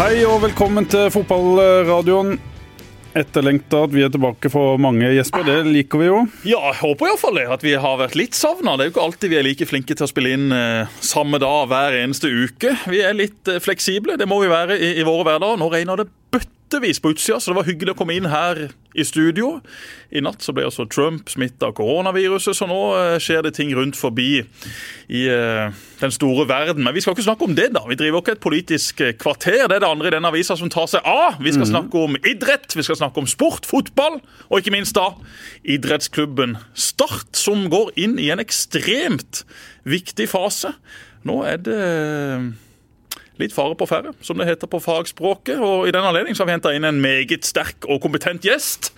Hei og velkommen til fotballradioen. Etterlengta at vi er tilbake for mange, Jesper. Det liker vi jo. Ja, jeg håper iallfall det. At vi har vært litt savna. Det er jo ikke alltid vi er like flinke til å spille inn eh, samme dag hver eneste uke. Vi er litt eh, fleksible, det må vi være i, i våre hverdager. Nå regner det bøttevis på utsida, så det var hyggelig å komme inn her i studio. I natt så ble altså Trump smitta av koronaviruset, så nå eh, skjer det ting rundt forbi i eh, den store verden. Men vi skal ikke snakke om det, da. Vi driver ikke et politisk eh, kvarter. Det er det andre i denne avisa som tar seg av. Vi skal snakke om idrett, vi skal snakke om sport, fotball, og ikke minst da idrettsklubben Start, som går inn i en ekstremt viktig fase. Nå er det litt fare på ferde, som det heter på fagspråket. Og I den anledning har vi henta inn en meget sterk og kompetent gjest.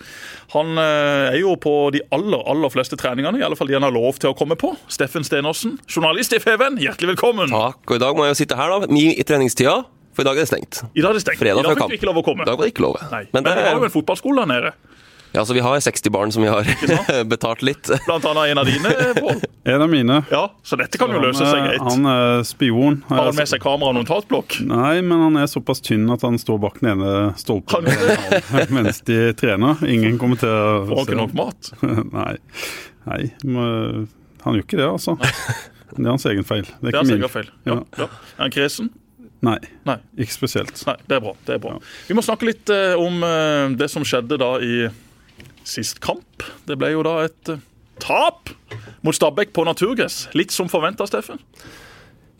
Han eh, er jo på de aller aller fleste treningene, i alle fall de han har lov til å komme på. Steffen Stenersen, journalist i Feven, hjertelig velkommen. Takk, og i dag må jeg jo sitte her da, i treningstida, for i dag er det stengt. I dag er det stengt. Fredag I dag fikk vi ikke lov å komme. I dag var det ikke lov. Nei. Men Men, det, er jo en fotballskole der nede. Ja, så vi har 60 barn som vi har betalt litt. Blant annet en av dine, Pål. En av mine. Ja, så dette kan jo løse seg er- greit. Han er spion. Har han med seg kamera og notatblokk? Nei, men han er såpass tynn at han står bak den ene stolpen Han- mens de trener. Ingen kommer kommenterer. Får han ikke nok mat? Nei. Nei men han gjør ikke det, altså. Det er hans egen feil. Det er Det er ikke min. feil. Ja, ja. Er han kresen? Nei, Nei. ikke spesielt. Nei, det er bra. det er bra. Vi må snakke litt eh, om eh, det som skjedde da i sist kamp. Det ble jo da et eh, tap mot Stabæk på naturgress. Litt som forventa, Steffen.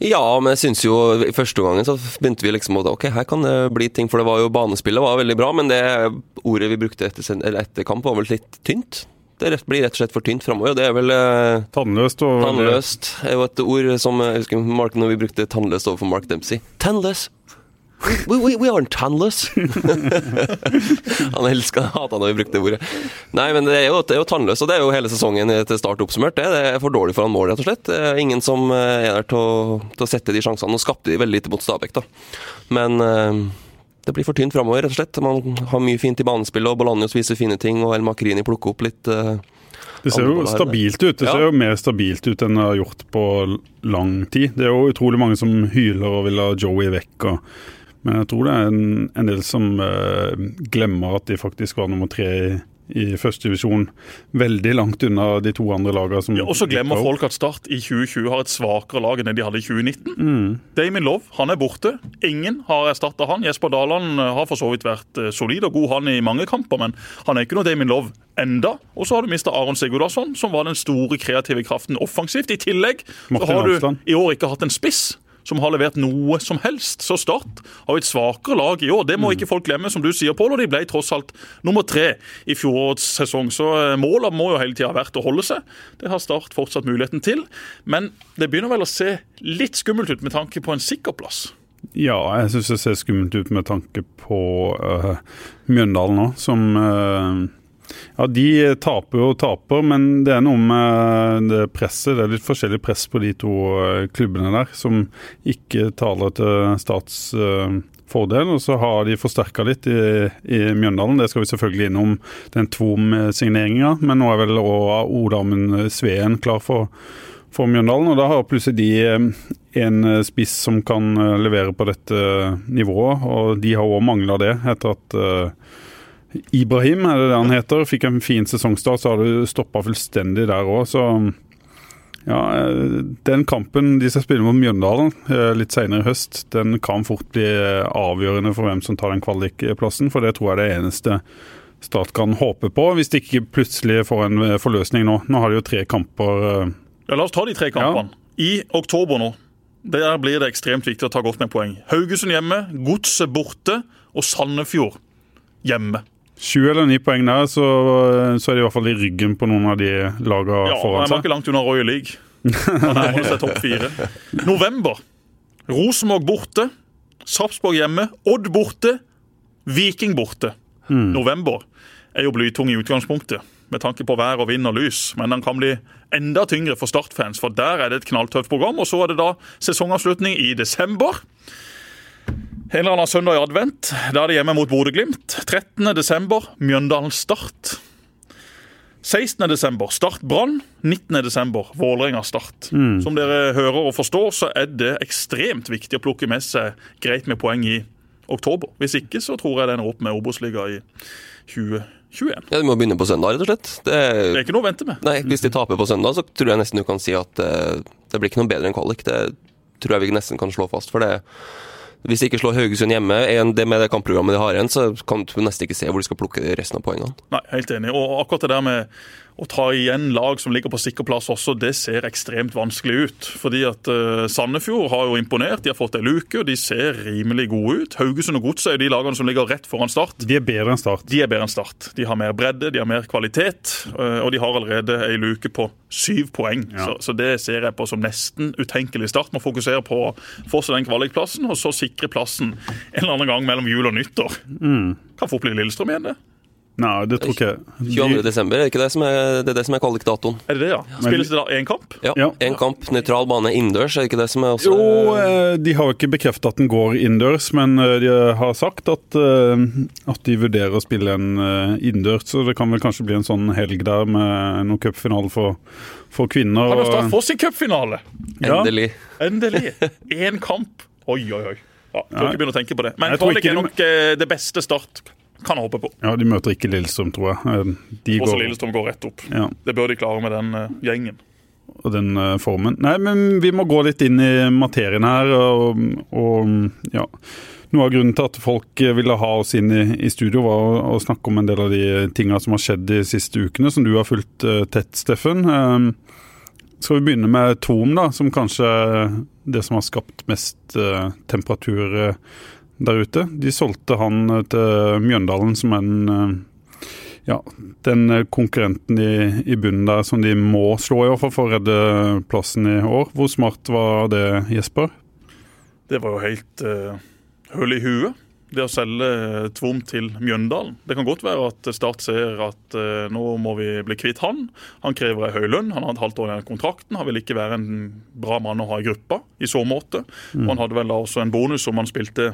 Ja, men jeg synes jo i første gangen så begynte vi liksom å ok, her kan det bli ting, for det var jo banespillet var veldig bra, men det ordet vi brukte etter, eller etter kamp var vel litt tynt. Det blir rett og slett for tynt framover, og det er vel eh, Tannløst og tannløst. er jo et ord som jeg husker Mark, når vi brukte tannløst overfor Mark Dempsey. Tannløs! We, we, we aren't tannless! Han elska hata når vi brukte det ordet. Nei, men det er jo, det er jo tannløs, og det er jo hele sesongen til start oppsummert. Det, det er for dårlig foran mål, rett og slett. Er ingen som eh, er der til å, til å sette de sjansene. Nå skapte de veldig lite mot Stabæk, da. Men eh, det blir for tynt framover, rett og slett. Man har mye fint i banespillet, og Bolanjos viser fine ting, og El Makrini plukker opp litt uh, Det ser jo stabilt ut. Det Ja. ser jo mer stabilt ut enn det har gjort på lang tid. Det er jo utrolig mange som hyler og vil ha Joey vekk. Og, men jeg tror det er en, en del som uh, glemmer at de faktisk var nummer tre i, i første divisjon. Veldig langt unna de to andre lagene. Som Ja, og så glemmer folk at Start i 2020 har et svakere lag enn de hadde i 2019. Mm. Damien Love han er borte. Ingen har erstatta han. Jesper Daland eh, har for så vidt vært eh, solid og god han i mange kamper, men han er ikke noe Damien Love enda. Og så har du mista Aron Sigurdarsson, som var den store kreative kraften offensivt. I tillegg så har du i år ikke hatt en spiss som har levert noe som helst. Så Start har et svakere lag i år. Det må ikke folk glemme, som du sier, Pål. Og de ble tross alt nummer tre i fjorårets sesong. Så eh, målet må jo hele tida ha vært å holde seg. Det har Start fortsatt muligheten til. Men det begynner vel å se litt skummelt ut med tanke på en sikker plass. Ja, jeg syns det ser skummelt ut med tanke på uh, Mjøndalen nå, som eh, Ja, de taper jo og taper, men det er noe med det presset. Det er litt forskjellig press på de to eh, klubbene der, som ikke taler til Stats eh, fordel. Og så har de forsterka litt i, i Mjøndalen. Det skal vi selvfølgelig innom den Tvom-signeringa, men nå er vel òg Odamund Sveen klar for for Mjøndalen, og da har plutselig de eh, en eh, spiss som kan eh, levere på dette nivået, og de har òg mangla det etter at eh, Ibrahim, er det det han heter, fikk en fin sesongstart, så har det stoppa fullstendig der òg, så ja, den kampen de skal spille mot Mjøndalen eh, litt senere i høst, den kan fort bli eh, avgjørende for hvem som tar den kvalikplassen, for det tror jeg er det eneste Start kan håpe på, hvis de ikke plutselig får en eh, forløsning nå. Nå har de jo tre kamper Ja, La oss ta de tre kampene. I oktober nå. Der blir det ekstremt viktig å ta godt med poeng. Haugesund hjemme, Godset borte og Sandefjord hjemme. Sju eller 9 poeng der, så, så er de i hvert fall i ryggen på noen av de lagene Ja, foran Han var seg. ikke langt unna Royal League. Seg topp fire. November. Rosenborg borte. Sarpsborg hjemme. Odd borte. Viking borte. November er jo blytung i utgangspunktet, med tanke på vær og vind og lys. Men den kan bli enda tyngre for Start-fans, for der er det et knalltøft program. Og så er det da sesongavslutning i desember. En eller annen søndag i advent. Da er det hjemme mot Bodø-Glimt. 13. desember, Mjøndalen Start. 16. desember, Start Brann. 19. desember, Vålerenga Start. Som dere hører og forstår, så er det ekstremt viktig å plukke med seg greit med poeng i oktober. Hvis ikke så tror jeg det ender opp med Obos-liga i 2021. Ja, Du må begynne på søndag, rett og slett. Det, Det er ikke noe å vente med. nei, Hvis de taper på søndag, så tror jeg nesten du kan si at eh, det blir ikke noe bedre enn kvalik. Det tror jeg vi nesten kan slå fast. for det hvis de ikke slår Haugesund hjemme en- det med det kampprogrammet de har igjen, så kan du nesten ikke se hvor de skal plukke resten av poengene. Nei, helt enig. Og akkurat det der med å ta igjen lag som ligger på sikker plass også, det ser ekstremt vanskelig ut. Fordi at uh, Sandefjord har jo imponert. De har fått ei luke, og de ser rimelig gode ut. Haugesund og Godset er de lagene som ligger rett foran Start. De er bedre enn Start. De er bedre enn Start. De har mer bredde, de har mer kvalitet, uh, og de har allerede ei luke på syv poeng. Ja. Så, så det ser jeg på som nesten utenkelig. Start må fokusere på å få seg den kvalikplassen, og så sikre plassen en eller annen gang mellom jul og nyttår. Kan fort bli Lillestrøm igjen, det. Nei, det tror ikke jeg. 22. De, desember, er det ikke det som er, det er det som er kvalikdatoen? Er det det, ja? Spilles det da én kamp? Ja. Ja. En kamp, nøytral bane innendørs, er det ikke det som er også jo, eh, de har jo ikke bekreftet at den går innendørs, men eh, de har sagt at, eh, at de vurderer å spille en innendørs. Så det kan vel kanskje bli en sånn helg der med noen cupfinale for, for kvinner. Kan og- få sin cupfinale? Ja. Endelig. Endelig. Én kamp. Oi, oi, oi. Ja, får ikke begynne å tenke på det. Men Jeg kvalik er nok det beste Start kan håpe på. Ja, De møter ikke Lillestrøm, tror jeg. Eh, De Også går, Lillestrøm går rett opp. ja, Det bør de klare med den uh, gjengen. og den uh, formen. Nei, men vi må gå litt inn i materien her. Og, og ja. Noe av grunnen til at folk ville ha oss inn i, i studio, var å, å snakke om en del av de tinga som har skjedd de siste ukene, som du har fulgt uh, tett, Steffen. Um, skal vi begynne med Tom, da, som kanskje er det som har skapt mest temperatur eh, der ute. De solgte han eh, til Mjøndalen som en eh, ja, den eh, konkurrenten i, i bunnen der som de må slå, i hvert for å redde plassen i år. Hvor smart var det, Jesper? Det var jo helt uh, høl i huet, det å selge Tvom til Mjøndalen. Det kan godt være at Start ser at eh, nå må vi bli kvitt han. Han krever ei høy lønn, han har et halvt år igjen av kontrakten. Han vil ikke være en bra mann å ha i gruppa i så måte. Og han hadde vel da også en bonus om han spilte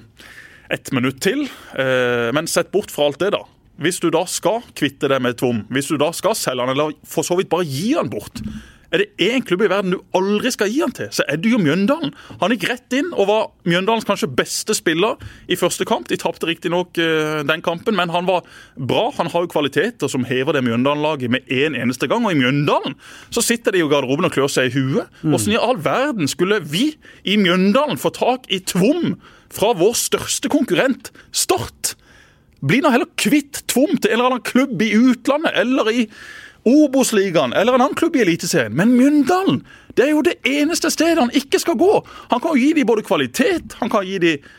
ett minutt til. Eh, men sett bort fra alt det, da. Hvis du da skal kvitte deg med Tvom, hvis du da skal selge han, eller for så vidt bare gi han bort er det én klubb i verden du aldri skal gi han til, så er det jo Mjøndalen. Han gikk rett inn og var Mjøndalens kanskje beste spiller i første kamp. De tapte riktignok uh, den kampen, men han var bra. Han har jo kvaliteter som hever det Mjøndalen-laget med én en eneste gang. Og i Mjøndalen så sitter de i garderoben og klør seg i huet. Åssen i all verden skulle vi i Mjøndalen få tak i Tvom fra vår største konkurrent, Start? Bli nå heller kvitt Tvom til en eller annen klubb i utlandet eller i Obos-ligaen eller en annen klubb i Eliteserien. Men Mjøndalen det er jo det eneste stedet han ikke skal gå. Han kan jo gi dem både kvalitet, han kan gi dem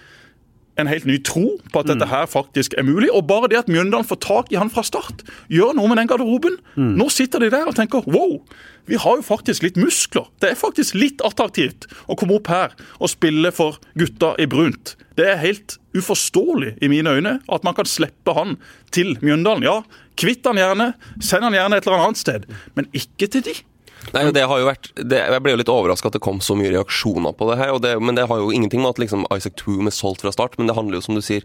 en helt ny tro på at dette her faktisk er mulig. Og bare det at Mjøndalen får tak i han fra start, gjør noe med den garderoben. Nå sitter de der og tenker wow, vi har jo faktisk litt muskler. Det er faktisk litt attraktivt å komme opp her og spille for gutta i brunt. Det er helt uforståelig i mine øyne at man kan slippe han til Mjøndalen. Ja, kvitt han gjerne, send han gjerne et eller annet sted, men ikke til de. Nei, det har jo vært det, Jeg ble jo litt overraska at det kom så mye reaksjoner på det her. Og det, men det har jo ingenting med at liksom Isaac Toom er solgt fra start. Men det handler jo som du sier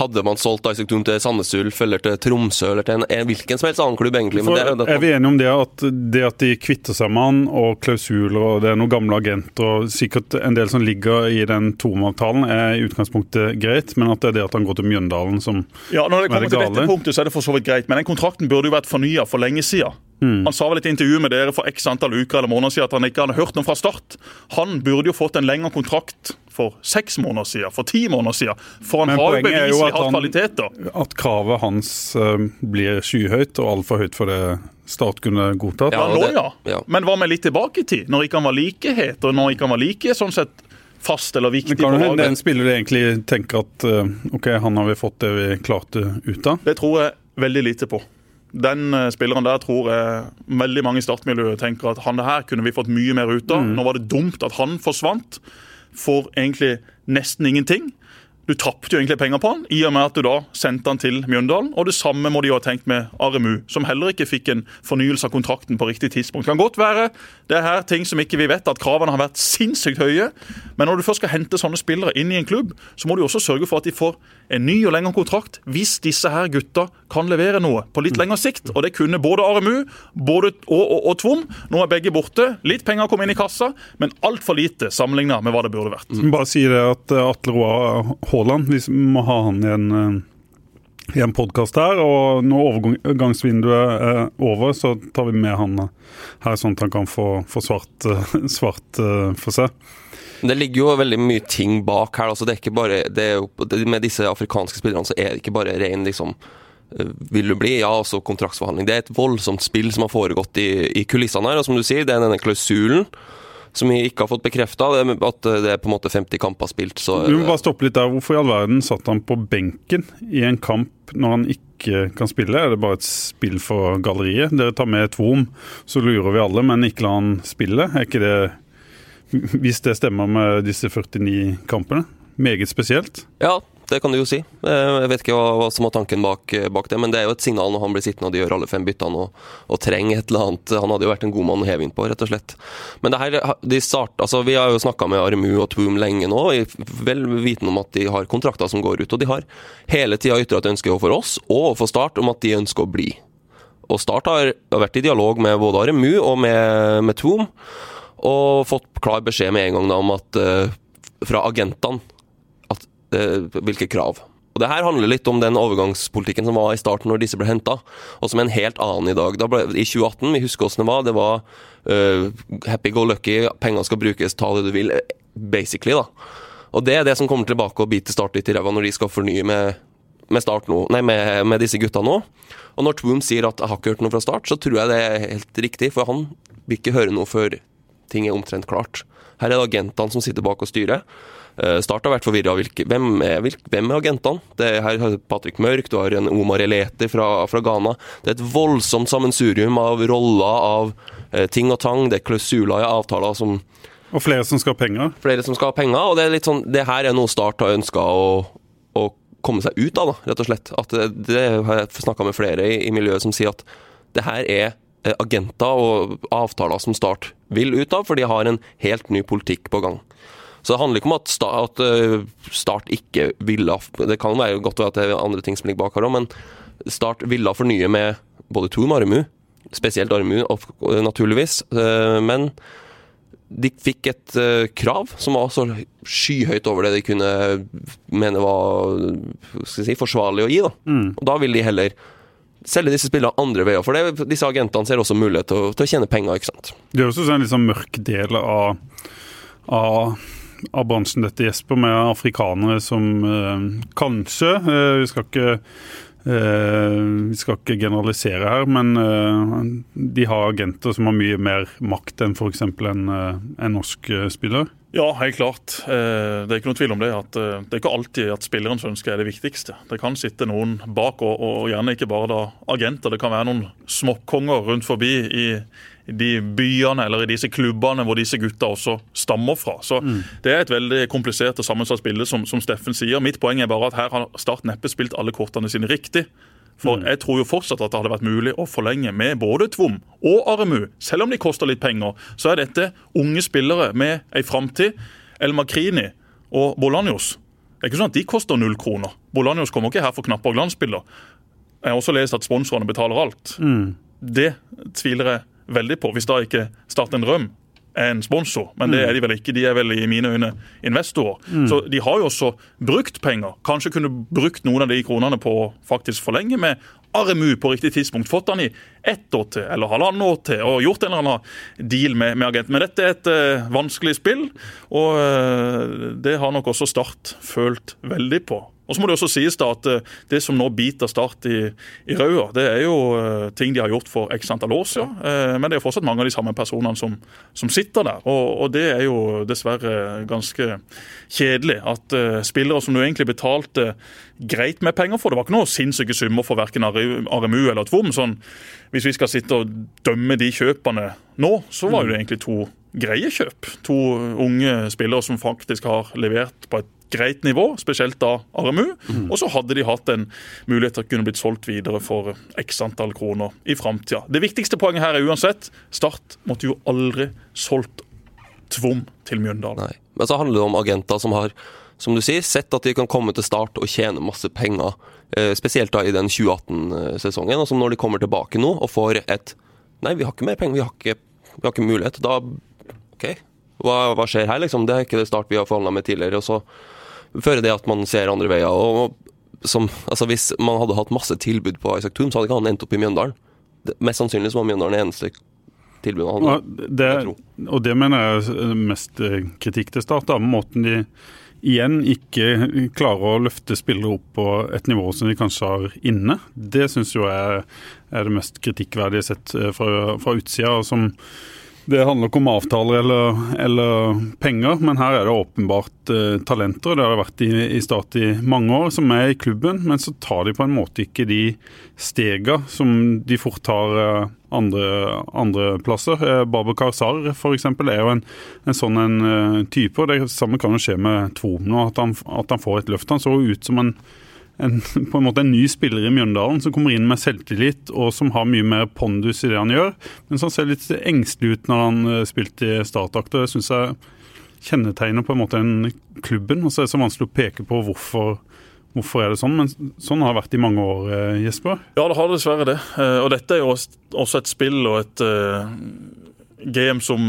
Hadde man solgt Isaac Toom til Sandnes Ulf eller til Tromsø eller til en, en hvilken som helst annen klubb, egentlig men det, er er vi enige om det at, det at de kvitter seg med han, og klausuler og det er noen gamle agenter og sikkert en del som ligger i den Toom-avtalen, er i utgangspunktet greit, men at det er det at han går til Mjøndalen som Ja, Når det kommer det til dette punktet, så er det for så vidt greit, men den kontrakten burde jo vært fornya for lenge siden. Han sa vel et intervju med dere for x antall uker eller måneder siden at han ikke hadde hørt noe fra start. Han burde jo fått en lengre kontrakt for seks måneder siden, for ti måneder siden. For han Men har jo beviselig at hatt kvaliteter. At kravet hans eh, blir skyhøyt og altfor høyt for det Start kunne godtatt. Ja, Ja, nå, ja. ja. Men hva med litt tilbake i tid? Når ikke han var like het, og når ikke han var like sånn sett fast eller viktig Men kan på det hende laget. en spiller egentlig tenker at eh, OK, han har vi fått det vi klarte ut av? Det tror jeg veldig lite på. Den eh, spilleren der tror jeg veldig mange i startmiljøet tenker at han her kunne vi fått mye mer ut av. Nå var det dumt at han forsvant for egentlig nesten ingenting. Du tapte jo egentlig penger på han, i og med at du da sendte han til Mjøndalen. Og det samme må de jo ha tenkt med Aremu, som heller ikke fikk en fornyelse av kontrakten på riktig tidspunkt. Det Kan godt være det er her ting som ikke vi vet, at kravene har vært sinnssykt høye. Men når du først skal hente sånne spillere inn i en klubb, så må du også sørge for at de får en ny og lengre kontrakt hvis disse her gutta kan levere noe på litt lengre sikt. Og det kunne både Aremu både, og, og, og Tvom. Nå er begge borte. Litt penger kom inn i kassa, men altfor lite sammenligna med hva det burde vært. Bare si det at eh, Atle Roar Haaland. Vi må ha han i en, eh, i en podkast her. Og når overgangsvinduet er over, så tar vi med han her, sånn at han kan få, få svart, svart for seg. Det ligger jo veldig mye ting bak her. Altså det er ikke bare, er jo, med disse afrikanske spillerne så er det ikke bare ren liksom, vil du bli? Ja, altså kontraktsforhandling. Det er et voldsomt spill som har foregått i, i kulissene her. Og som du sier, det er denne klausulen som vi ikke har fått bekrefta, at det er på en måte 50 kamper spilt. Så, du må bare stoppe litt der. Hvorfor i all verden satt han på benken i en kamp når han ikke kan spille? Er det bare et spill for galleriet? Dere tar med et vom, så lurer vi alle, men ikke la han spille. Er ikke det Hvis det stemmer med disse 49 kampene? Meget spesielt? Ja, det kan du jo si. Eh, jeg vet ikke hva, som var tanken bak, eh, bak, det, men det er jo et signal når han blir sittende og de gjør alle fem byttene og, og, trenger et eller annet. Han hadde jo vært en god mann å heve inn på, rett og slett. Men det her, de start, altså, vi har jo snakka med Armu og Twoom lenge nå, vel vitende om at de har kontrakter som går ut. Og de har hele tida ytra et ønske for oss og for Start om at de ønsker å bli. Og Start har vært i dialog med både Aremu og med, med Twoom, og fått klar beskjed med en gang da, om at uh, fra agentene hvilke krav. Og Det her handler litt om den overgangspolitikken som var i starten når disse ble henta, og som er en helt annen i dag. Ble, I 2018, vi husker hvordan det var, det var uh, happy go lucky, pengene skal brukes, ta det du vil, basically. da. Og Det er det som kommer tilbake og biter Start litt i ræva når de skal fornye med, med, start nå, nei, med, med disse gutta nå. Og når Twoom sier at 'jeg har ikke hørt noe fra Start', så tror jeg det er helt riktig, for han vil ikke høre noe før ting er omtrent klart. Her er det agentene som sitter bak og styrer. Eh, Start har vært forvirra. Hvem, hvem, er agentene? Det er her har Patrick Mørk, du har en Omar Eleti fra, fra, Ghana. Det er et voldsomt sammensurium av roller, av eh, ting og tang. Det er klausuler i avtaler som Og flere som skal ha penger? Flere som skal ha penger. Og det er litt sånn, det her er noe Start har ønska å, å, komme seg ut av, da, rett og slett. At det, det har jeg snakka med flere i, i miljøet som sier at det her er agenter og avtaler som Start vil ut av, for de har en helt ny politikk på gang. Så det handler ikke om at Start, at eh, start ikke ville Det kan være godt at det er andre ting som ligger bak her òg, men Start ville fornye med både Tom Armu, spesielt Armu naturligvis. Eh, men de fikk et krav som var så skyhøyt over det de kunne mene var si, forsvarlig å gi. Da. Mm. Og da vil de heller selge disse spillene andre veier. For det, disse agentene ser også mulighet til å, til å tjene penger. ikke sant? Det er også en sånn mørk del av, av av bransjen dette, Jesper, med afrikanere som øh, kanskje øh, Vi skal ikke Uh, vi skal ikke generalisere her, men de har agenter som har mye mer makt enn f.eks. en, en norsk spiller. Ja, helt klart. Det er ikke noe tvil om det. at Det er ikke alltid at spillerens ønske er det viktigste. Det kan sitte noen bak, og, og gjerne ikke bare da agenter. Det kan være noen småkonger rundt forbi i, de byene eller i disse klubbene hvor disse gutta også stammer fra. Så mm. Det er et veldig komplisert og sammensatt bilde, som, som, Steffen sier. Mitt poeng er bare at her har Start neppe spilt alle kortene sine riktig. For mm. jeg tror jo fortsatt at det hadde vært mulig å forlenge med både Tvom og Aremu. Selv om de koster litt penger, så er dette unge spillere med ei framtid. El Makrini og Bolanjos. Det er ikke sånn at de koster null kroner. Bolanjos kommer ikke her for knapper og glansbilder. Jeg har også lest at sponsorene betaler alt. Mm. Det tviler jeg veldig på, hvis da ikke Start en drøm en sponsor, men det mm. er de vel ikke. De er vel i mine øyne investorer. Mm. Så de har jo også brukt penger. Kanskje kunne brukt noen av de kronene på å faktisk forlenge med Aremu på riktig tidspunkt. Fått han i ett år til eller halvannet år til og gjort en eller annen deal med, med agenten. Men dette er et uh, vanskelig spill, og uh, det har nok også Start følt veldig på. Og så må Det også sies da at eh, det som nå biter Start i, i røda, det er jo uh, ting de har gjort for x antall år siden. Ja. men det er jo fortsatt mange av de samme personene som, som sitter der. Og, og, det er jo dessverre ganske kjedelig at uh, spillere som du egentlig betalte greit med penger for, det var ikke noe sinnssyke summer for verken RMU eller Tvom. Sånn, hvis vi skal sitte og dømme de kjøpene nå, så var jo det egentlig to greie kjøp. To unge spillere som faktisk har levert på et greit nivå, spesielt da RMU. Mm. Og så hadde de hatt en mulighet til å kunne blitt solgt videre for x antall kroner i framtida. Det viktigste poenget her er uansett Start måtte jo aldri solgt Tvom til Mjøndalen. Nei. Men så handler det om agenter som har som du sier, sett at de kan komme til start og tjene masse penger. Eh, spesielt da i den 2018-sesongen. Og som når de kommer tilbake nå og får et Nei, vi har ikke mer penger, vi har ikke, vi har ikke mulighet. Da OK, hva, hva, skjer her, liksom? Det er ikke det Start vi har forhandla med tidligere. og så fører det at man ser andre veier. og som, altså Hvis man hadde hatt masse tilbud på Isak Thun, så hadde ikke han endt opp i Mjøndalen. Det, mest sannsynlig så var Mjøndalen det eneste tilbudet han hadde. Det, og det mener jeg er mest eh, kritikk til Start. da, Måten de igjen ikke klarer å løfte spillere opp på et nivå som de kanskje har inne. Det syns jeg er, er, det mest kritikkverdige sett eh, fra, fra utsida. som det handler ikke om avtaler eller, eller, penger, men her er det åpenbart eh, talenter. Det har det vært i, i Start i mange år, som er i klubben. Men så tar de på en måte ikke de stega som de fort tar eh, andre, andre plasser. Eh, Babakar Sar f.eks. er jo en, en sånn en, uh, type. og Det samme kan jo skje med Tvom nå, at han, at han får et løft. Han så ut som en en, på en måte en ny spiller i Mjøndalen som kommer inn med selvtillit og som har mye mer pondus i det han gjør. Men som ser litt engstelig ut når han uh, spilte i startakt. Det syns jeg kjennetegner på en måte en klubben. og så er det så vanskelig å peke på hvorfor, hvorfor er det sånn, men sånn har det vært i mange år, uh, Jesper? Ja, det har dessverre det. Uh, og dette er jo også et spill og et game som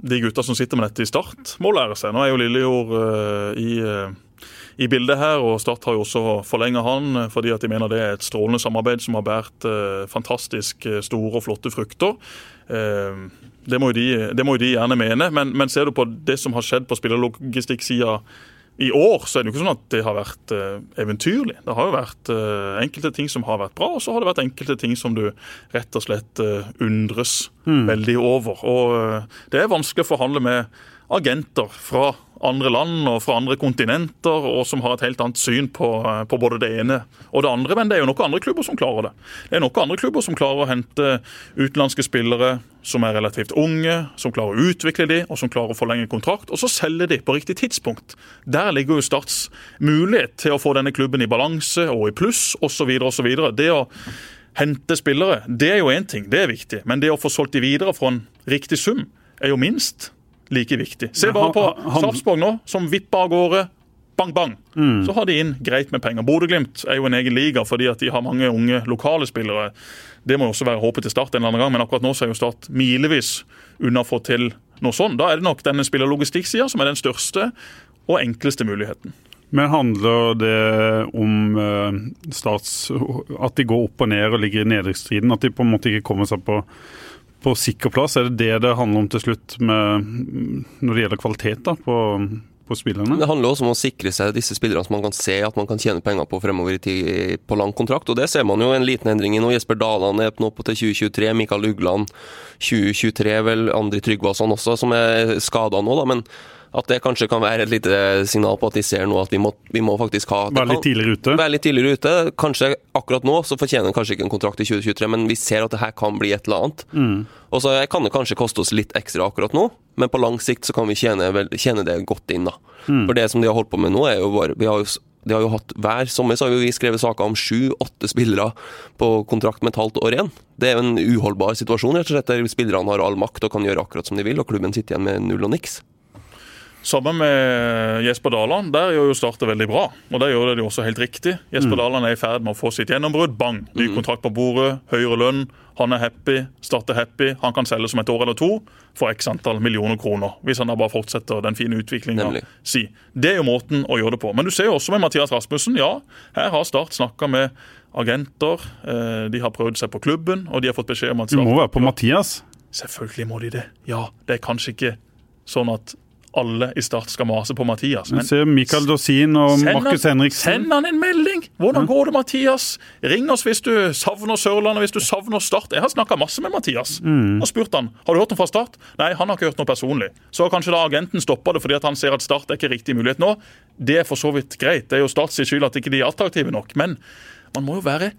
de gutta som sitter med dette i Start, må lære seg. Nå er jo Lillejord i i bildet her. og Start har jo også forlenget han eh, fordi at de mener det er et strålende samarbeid som har båret eh, fantastisk eh, store og flotte frukter. Eh, det, må de, det, må jo de, gjerne mene, men, men, ser du på det som har skjedd på spillerlogistikksida i år, så er det jo ikke sånn at det har vært eventyrlig. Det har jo vært enkelte ting som har vært bra, og så har det vært enkelte ting som du rett og slett undres mm. veldig over. Og Det er vanskelig å forhandle med agenter fra andre land og fra andre kontinenter, og som har et helt annet syn på, på, både det ene og det andre. Men det er jo noen andre klubber som klarer det. Det er noen andre klubber som klarer å hente utenlandske spillere som er relativt unge, som klarer å utvikle de, og som klarer å forlenge kontrakt, og så selge de på riktig tidspunkt. Der ligger jo Starts mulighet til å få denne klubben i balanse og i pluss osv. osv. Det å hente spillere, det er jo én ting, det er viktig. Men det å få solgt de videre for en riktig sum er jo minst like viktig. Se bare på Sarpsborg nå, som vipper av gårde. Bang, bang. Mm. Så har de inn greit med penger. Bodø-Glimt er jo en egen liga fordi at de har mange unge lokale spillere. Det må jo også være håpet til Start en eller annen gang, men akkurat nå så er jo Start milevis unna å få til noe sånt. Da er det nok denne spillerlogistikksida som er den største og enkleste muligheten. Men handler det om uh, stats, at de går opp og ned og ligger i nedrykksstriden? At de på en måte ikke kommer seg på på sikker plass. Er det det det handler om til slutt med, når det gjelder kvalitet da, på, på spillerne? Det handler også om å sikre seg disse spillerne som man kan se at man kan tjene penger på fremover i tid på lang kontrakt. og Det ser man jo en liten endring i nå. Jesper Daland er nå på til 2023. Mikael Ugland 2023. Vel Andri Tryggvason også, som er skada nå, da. men at det kanskje kan være et lite signal på at de ser nå at vi må, vi må faktisk ha Være litt tidligere ute? Være litt tidligere ute. Kanskje akkurat nå så fortjener han kanskje ikke en kontrakt i 2023, men vi ser at det her kan bli et eller annet. Mm. Og så kan det kanskje koste oss litt ekstra akkurat nå, men på lang sikt så kan vi tjene, tjene det godt inn. da. Mm. For det som de har holdt på med nå, er jo bare vi har jo de har jo hatt Hver sommer så har vi skrevet saker om sju-åtte spillere på kontrakt med et halvt år igjen. Det er jo en uholdbar situasjon, rett og slett, der spillerne har all makt og kan gjøre akkurat som de vil, og klubben sitter igjen med null og niks. Sammen med Jesper Daland, der gjør jo startet veldig bra. Og der gjør det også helt riktig. Jesper mm. Daland er i ferd med å få sitt gjennombrudd. Bang! Ny mm. kontrakt på bordet, høyere lønn. Han er happy, Start er happy. Han kan selge som et år eller to for x antall millioner kroner. Hvis han da bare fortsetter den fine utviklinga si. Det er jo måten å gjøre det på. Men du ser jo også med Mathias Rasmussen. Ja, her har Start snakka med agenter. Eh, de har prøvd seg på klubben, og de har fått beskjed om at Start Du må være på Mathias? Selvfølgelig må de det. Ja, det er kanskje ikke sånn at alle i Start skal mase på Mathias. Men ser Mikael Dorsin og Markus Henriksen. Send han en melding! Hvordan går det, Mathias? Ring oss hvis du savner Sørlandet, hvis du savner Start. Jeg har snakka masse med Mathias mm. og spurt han har du hørt noe fra Start. Nei, han har ikke hørt noe personlig. Så kanskje da agenten stopper det fordi han ser at Start er ikke riktig mulighet nå. Det er for så vidt greit. Det er jo Starts skyld at ikke de er attraktive nok. Men man må jo være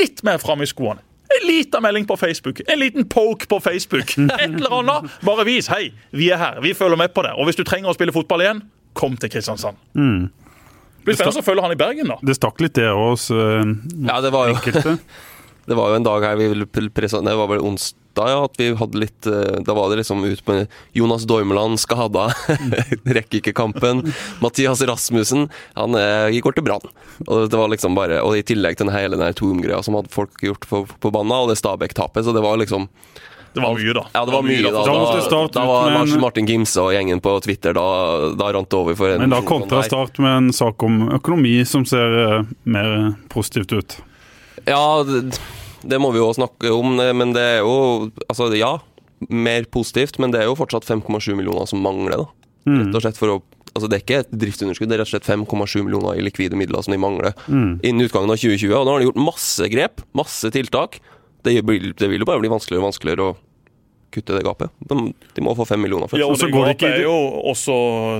litt mer framme i skoene. En liten melding på Facebook, en liten poke på Facebook. Et eller annet. Bare vis hei, vi er her, vi følger med på det. Og hvis du trenger å spille fotball igjen, kom til Kristiansand. Mm. Det blir spennende å følge han i Bergen, da. Det stakk litt, det hos uh, ja, det var jo, enkelte. det var jo en dag her vi ville presentere Det var vel onsdag ja, at vi hadde litt eh, Da var det liksom ut med Jonas Dormeland skada, rekker ikke kampen. Mathias Rasmussen, han eh, går til Brann. Og det var liksom bare Og i tillegg til hele den Torm-greia som hadde folk gjort på, på banen, og det Stabæk-tapet, så det var liksom Det var mye, da. Ja, det var mye da. Da Da, da var Lars Martin Gimse og gjengen på Twitter Da, da rant det over for en Men da sånn kontra der. Start med en sak om økonomi som ser eh, mer positivt ut. Ja, det, det må vi jo snakke om, men det er jo Altså, ja, mer positivt, men det er jo fortsatt 5,7 millioner som mangler, da. Mm. Rett og slett for å Altså, det er ikke et driftsunderskudd, det er rett og slett 5,7 millioner i likvide midler som de mangler Mm. innen utgangen av 2020. Og nå har de gjort masse grep, masse tiltak. Det, blir, det vil jo bare bli vanskeligere og vanskeligere å kutte det gapet. De, de må få 5 millioner først. Ja, Og så det går gapet ikke er jo også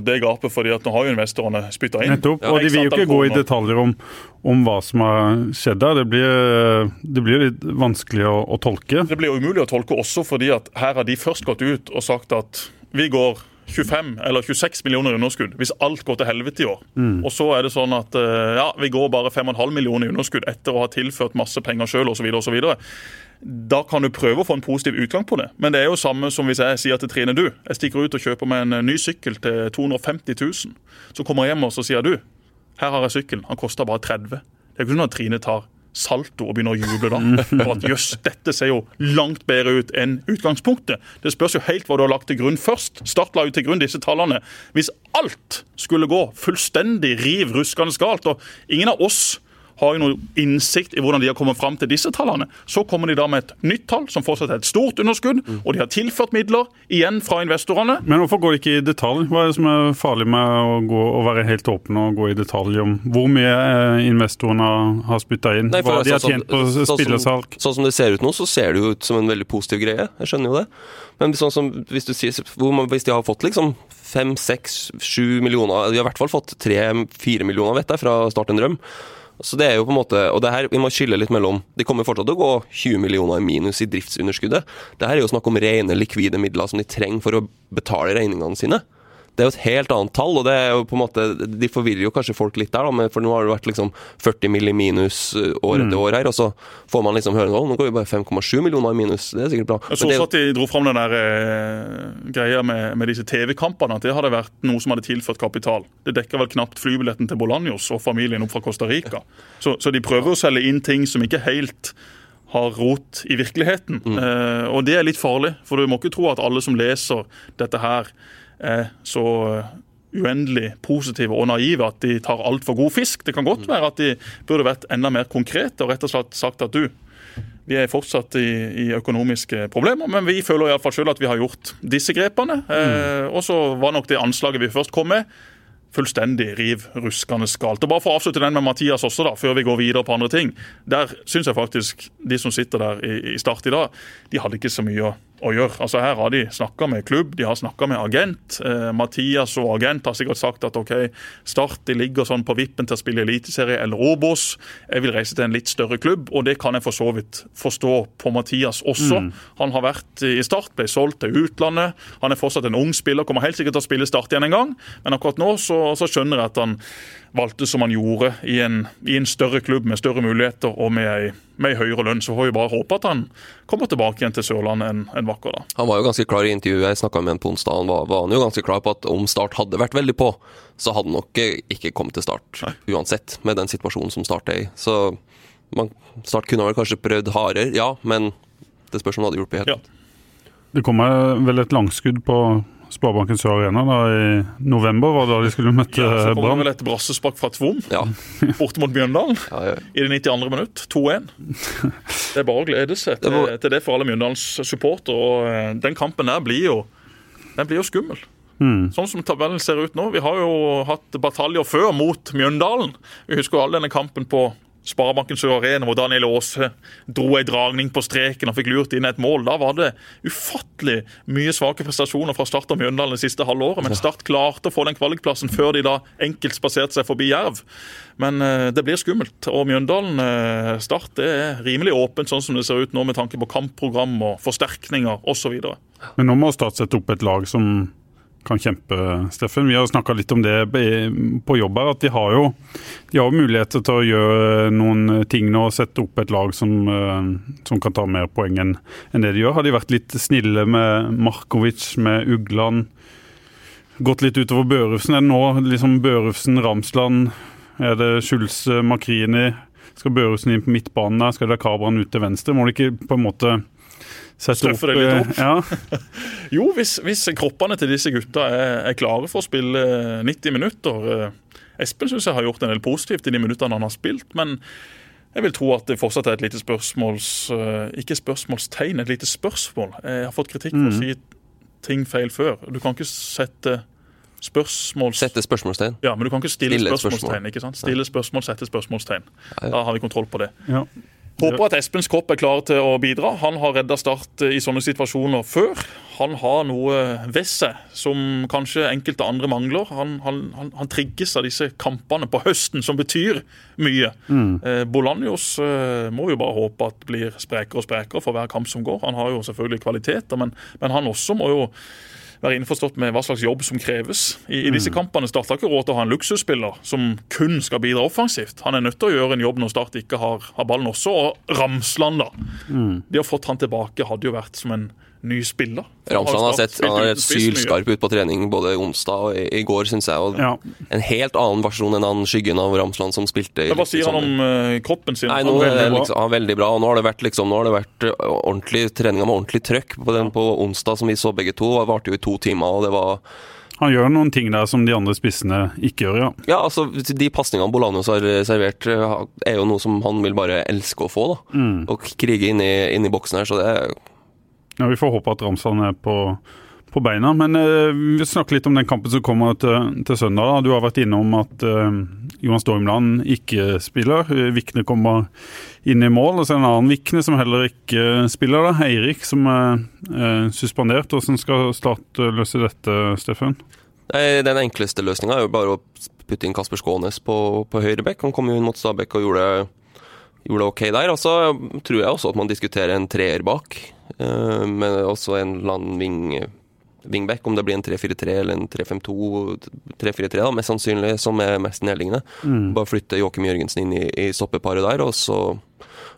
det gapet fordi at nå har jo investorene spytta inn. Nettopp. Og de vil jo ikke gå i detaljer om, om hva som har skjedd der. Det blir, det blir litt vanskelig å, å tolke. Det blir jo umulig å tolke også fordi at her har de først gått ut og sagt at vi går 25 eller 26 millioner i underskudd hvis alt går til helvete i år. Og så er det sånn at eh, ja, vi går bare 5,5 millioner i underskudd etter å ha tilført masse penger sjøl osv. Da kan du prøve å få en positiv utgang på det. Men det er jo samme som hvis jeg sier til Trine du, jeg stikker ut og kjøper meg en eh, ny sykkel til 250 000. Så kommer jeg hjem og så sier du, her har jeg sykkelen, han koster bare 30. Det er ikke sånn at Trine tar salto og begynner å juble da. For at jøss, dette ser jo langt bedre ut enn utgangspunktet. Det spørs jo helt hva du har lagt til grunn først. Start la jo til grunn disse tallene. Hvis alt skulle gå fullstendig riv ruskende galt, og ingen av oss har jo noe innsikt i hvordan de har kommet fram til disse tallene. Så kommer de da med et nytt tall som fortsatt er et stort underskudd, og de har tilført midler igjen fra investorene. Men hvorfor går det ikke i detalj? Hva er det som er farlig med å, gå, å være helt åpen og gå i detalj om hvor mye eh, investorene har spytta inn? Nei, for hva de har sånn- tjent på sånn spillersalg? Sånn som det ser ut nå, så ser det jo ut som en veldig positiv greie. Jeg skjønner jo det. Men sånn som hvis du sier hvor man, Hvis de har fått liksom fem, seks, sju millioner De har i hvert fall fått tre-fire millioner, vet jeg, fra Start en drøm. Så det er jo på en måte, og det her, Vi må skille litt mellom De kommer fortsatt til å gå 20 millioner i minus i driftsunderskuddet. Det her er jo snakk om rene likvide midler som de trenger for å betale regningene sine. Det er jo et helt annet tall, og det er jo på en måte, de forvirrer jo kanskje folk litt der. da, For nå har det vært liksom 40 mill. i minus uh, år etter år her, og så får man liksom høre nå, går vi bare 5,7 millioner i minus. Det er sikkert bra. Jeg så også at de dro fram den der eh, greia med, med disse TV-kampene. At det hadde vært noe som hadde tilført kapital. Det dekker vel knapt flybilletten til Bolanjos og familien opp fra Costa Rica. Så, så de prøver å selge inn ting som ikke helt har rot i virkeligheten. Eh, og det er litt farlig, for du må ikke tro at alle som leser dette her, er så eh, uendelig positive og naive at de tar altfor god fisk. Det kan godt være at de burde vært enda mer konkrete og rett og slett sagt at du, vi er fortsatt i, i økonomiske problemer, men vi føler iallfall sjøl at vi har gjort disse grepene. Eh, og så var nok det anslaget vi først kom med, fullstendig riv ruskende galt. Og bare for å avslutte den med Mathias også, da, før vi går videre på andre ting. Der syns jeg faktisk de som sitter der i, i Start i dag, de hadde ikke så mye å, å gjøre. Altså Her har de snakka med klubb, de har snakka med agent. Eh, Mathias og agent har sikkert sagt at OK, Start de ligger sånn på vippen til å spille Eliteserie eller Obos. Jeg vil reise til en litt større klubb, og det kan jeg for så vidt forstå på Mathias også. Han har vært i Start, ble solgt til utlandet. Han er fortsatt en ung spiller, kommer helt sikkert til å spille Start igjen en gang, men akkurat nå så, så skjønner jeg at han valgte som han gjorde, i en, i en større klubb med større muligheter og med med ei høyere lønn. Så får vi bare håpe at han kommer tilbake igjen til Sørlandet en, en vakker da. Han var jo ganske klar i intervjuet, jeg snakka med han på onsdag. Han var, var han jo ganske klar på at om Start hadde vært veldig på, så hadde han nok ikke kommet til Start uansett, med den situasjonen som Start er i. Så man, Start kunne vel kanskje prøvd hardere, ja, men det spørs om det hadde hjulpet helt. Ja. Det kommer vel et langskudd på Sparebanken Sør Arena da, i november, var det da de skulle møte Ja, så kommer Brann. vel et brassespark fra Tvom Ja, borte mot Mjøndalen ja, ja. i det 92. minutt. 2-1. Det er bare å glede seg Det til, var- til det for alle Mjøndalens supportere. Og eh, den kampen der blir jo, den blir jo skummel. Mm. Sånn som tabellen ser ut nå. Vi har jo hatt bataljer før mot Mjøndalen. Vi husker jo all denne kampen på Sparebanken Sør Arena, hvor Daniel Aase dro ei dragning på streken og fikk lurt inn et mål. Da var det ufattelig mye svake prestasjoner fra Start og Mjøndalen det siste halve året. Men Start klarte å få den kvalikplassen før de da enkelt spaserte seg forbi Jerv. Men eh, det blir skummelt. Og Mjøndalen eh, Start det er rimelig åpent sånn som det ser ut nå, med tanke på kampprogram og forsterkninger osv. Men nå må Start sette opp et lag som kan kjempe, Steffen. Vi har snakka litt om det på jobb her, at de har jo de har muligheter til å gjøre noen ting nå sette opp et lag som, eh, som kan ta mer poeng enn det de gjør. Har de vært litt snille med Markovic, med Ugland? Gått litt utover Børufsen? Er det nå liksom Børufsen, Ramsland? Er det Schulz, Makrini? Skal Børufsen inn på midtbanen der? Skal det Kabran ut til venstre? Må de ikke på en måte sette opp, det litt opp. Ja. Jo, hvis, hvis kroppene til disse gutta er, er klare for å spille 90 minutter eh, Espen syns jeg har gjort en del positivt i de minuttene han har spilt, men jeg vil tro at det fortsatt er et lite spørsmåls... eh, Ikke spørsmålstegn, et lite spørsmål. Jeg har fått kritikk for å si ting feil før. Du kan ikke sette spørsmål... Sette spørsmålstegn. Ja, men du kan ikke stille, Stille spørsmålstegn. spørsmål. ikke sant? Stille spørsmål, sette spørsmålstegn. Da har vi kontroll på det. ja. Håper at Espens kropp er klar til å bidra. Han har redda Start i sånne situasjoner før. Han har noe ved seg som kanskje enkelte andre mangler. Han, han, han, han trigges av disse kampene på høsten, som betyr mye. Eh, Bolanjos eh, må vi jo bare håpe at blir sprekere og sprekere for hver kamp som går. Han har jo selvfølgelig kvaliteter, men, men han også må jo være innforstått med hva slags jobb som kreves. I, i disse kampene Start har ikke råd til å ha en luksusspiller som kun skal bidra offensivt. Han er nødt til å gjøre en jobb når Start ikke har, har ballen også. Og Ramsland, da. Det å fått han tilbake, hadde jo vært som en ny spiller. Ramsland har sett han har uten sylskarp ut på trening både onsdag og i, i går, syns jeg. Og Ja. En helt annen versjon enn han skyggen av Ramsland som spilte i Hva sier han om uh, kroppen sin? Nei, Han nå er er det veldig bra. liksom, ja, veldig bra. Og nå har det vært, liksom, nå har det vært ø, ordentlig treninga med ordentlig trøkk. På den på onsdag som vi så begge to, det varte jo i to timer. og det var Han gjør noen ting der som de andre spissene ikke gjør, ja. Ja, altså, De pasningene Bolanos har servert, er jo noe som han vil bare elske å få. da. Og krige inn i, inn i boksen her, så det er Ja, Vi får håpe at Ramsland er på, på beina. Men eh, vi vil snakke litt om den kampen som kommer til, til søndag. da. Du har vært innom at eh, Johan Stormland ikke spiller. Vikne kommer inn i mål. Og så er det en annen Vikne som heller ikke spiller. da. Eirik som er eh, suspendert. Hvordan skal Start eh, løse dette, Steffen? Den enkleste løsninga er jo bare å putte inn Kasper Skånes på, på høyre bekk. Han kom jo inn mot Stabæk og gjorde, gjorde det ok der. Og så tror jeg også at man diskuterer en treer bak, eh, med også en landving wingback. Om det blir en 3-4-3 eller en 3-5-2, 3-4-3, da, mest sannsynlig, som er mest nærliggende. Bare flytte Joakim Jørgensen inn i, i stoppeparet der, og så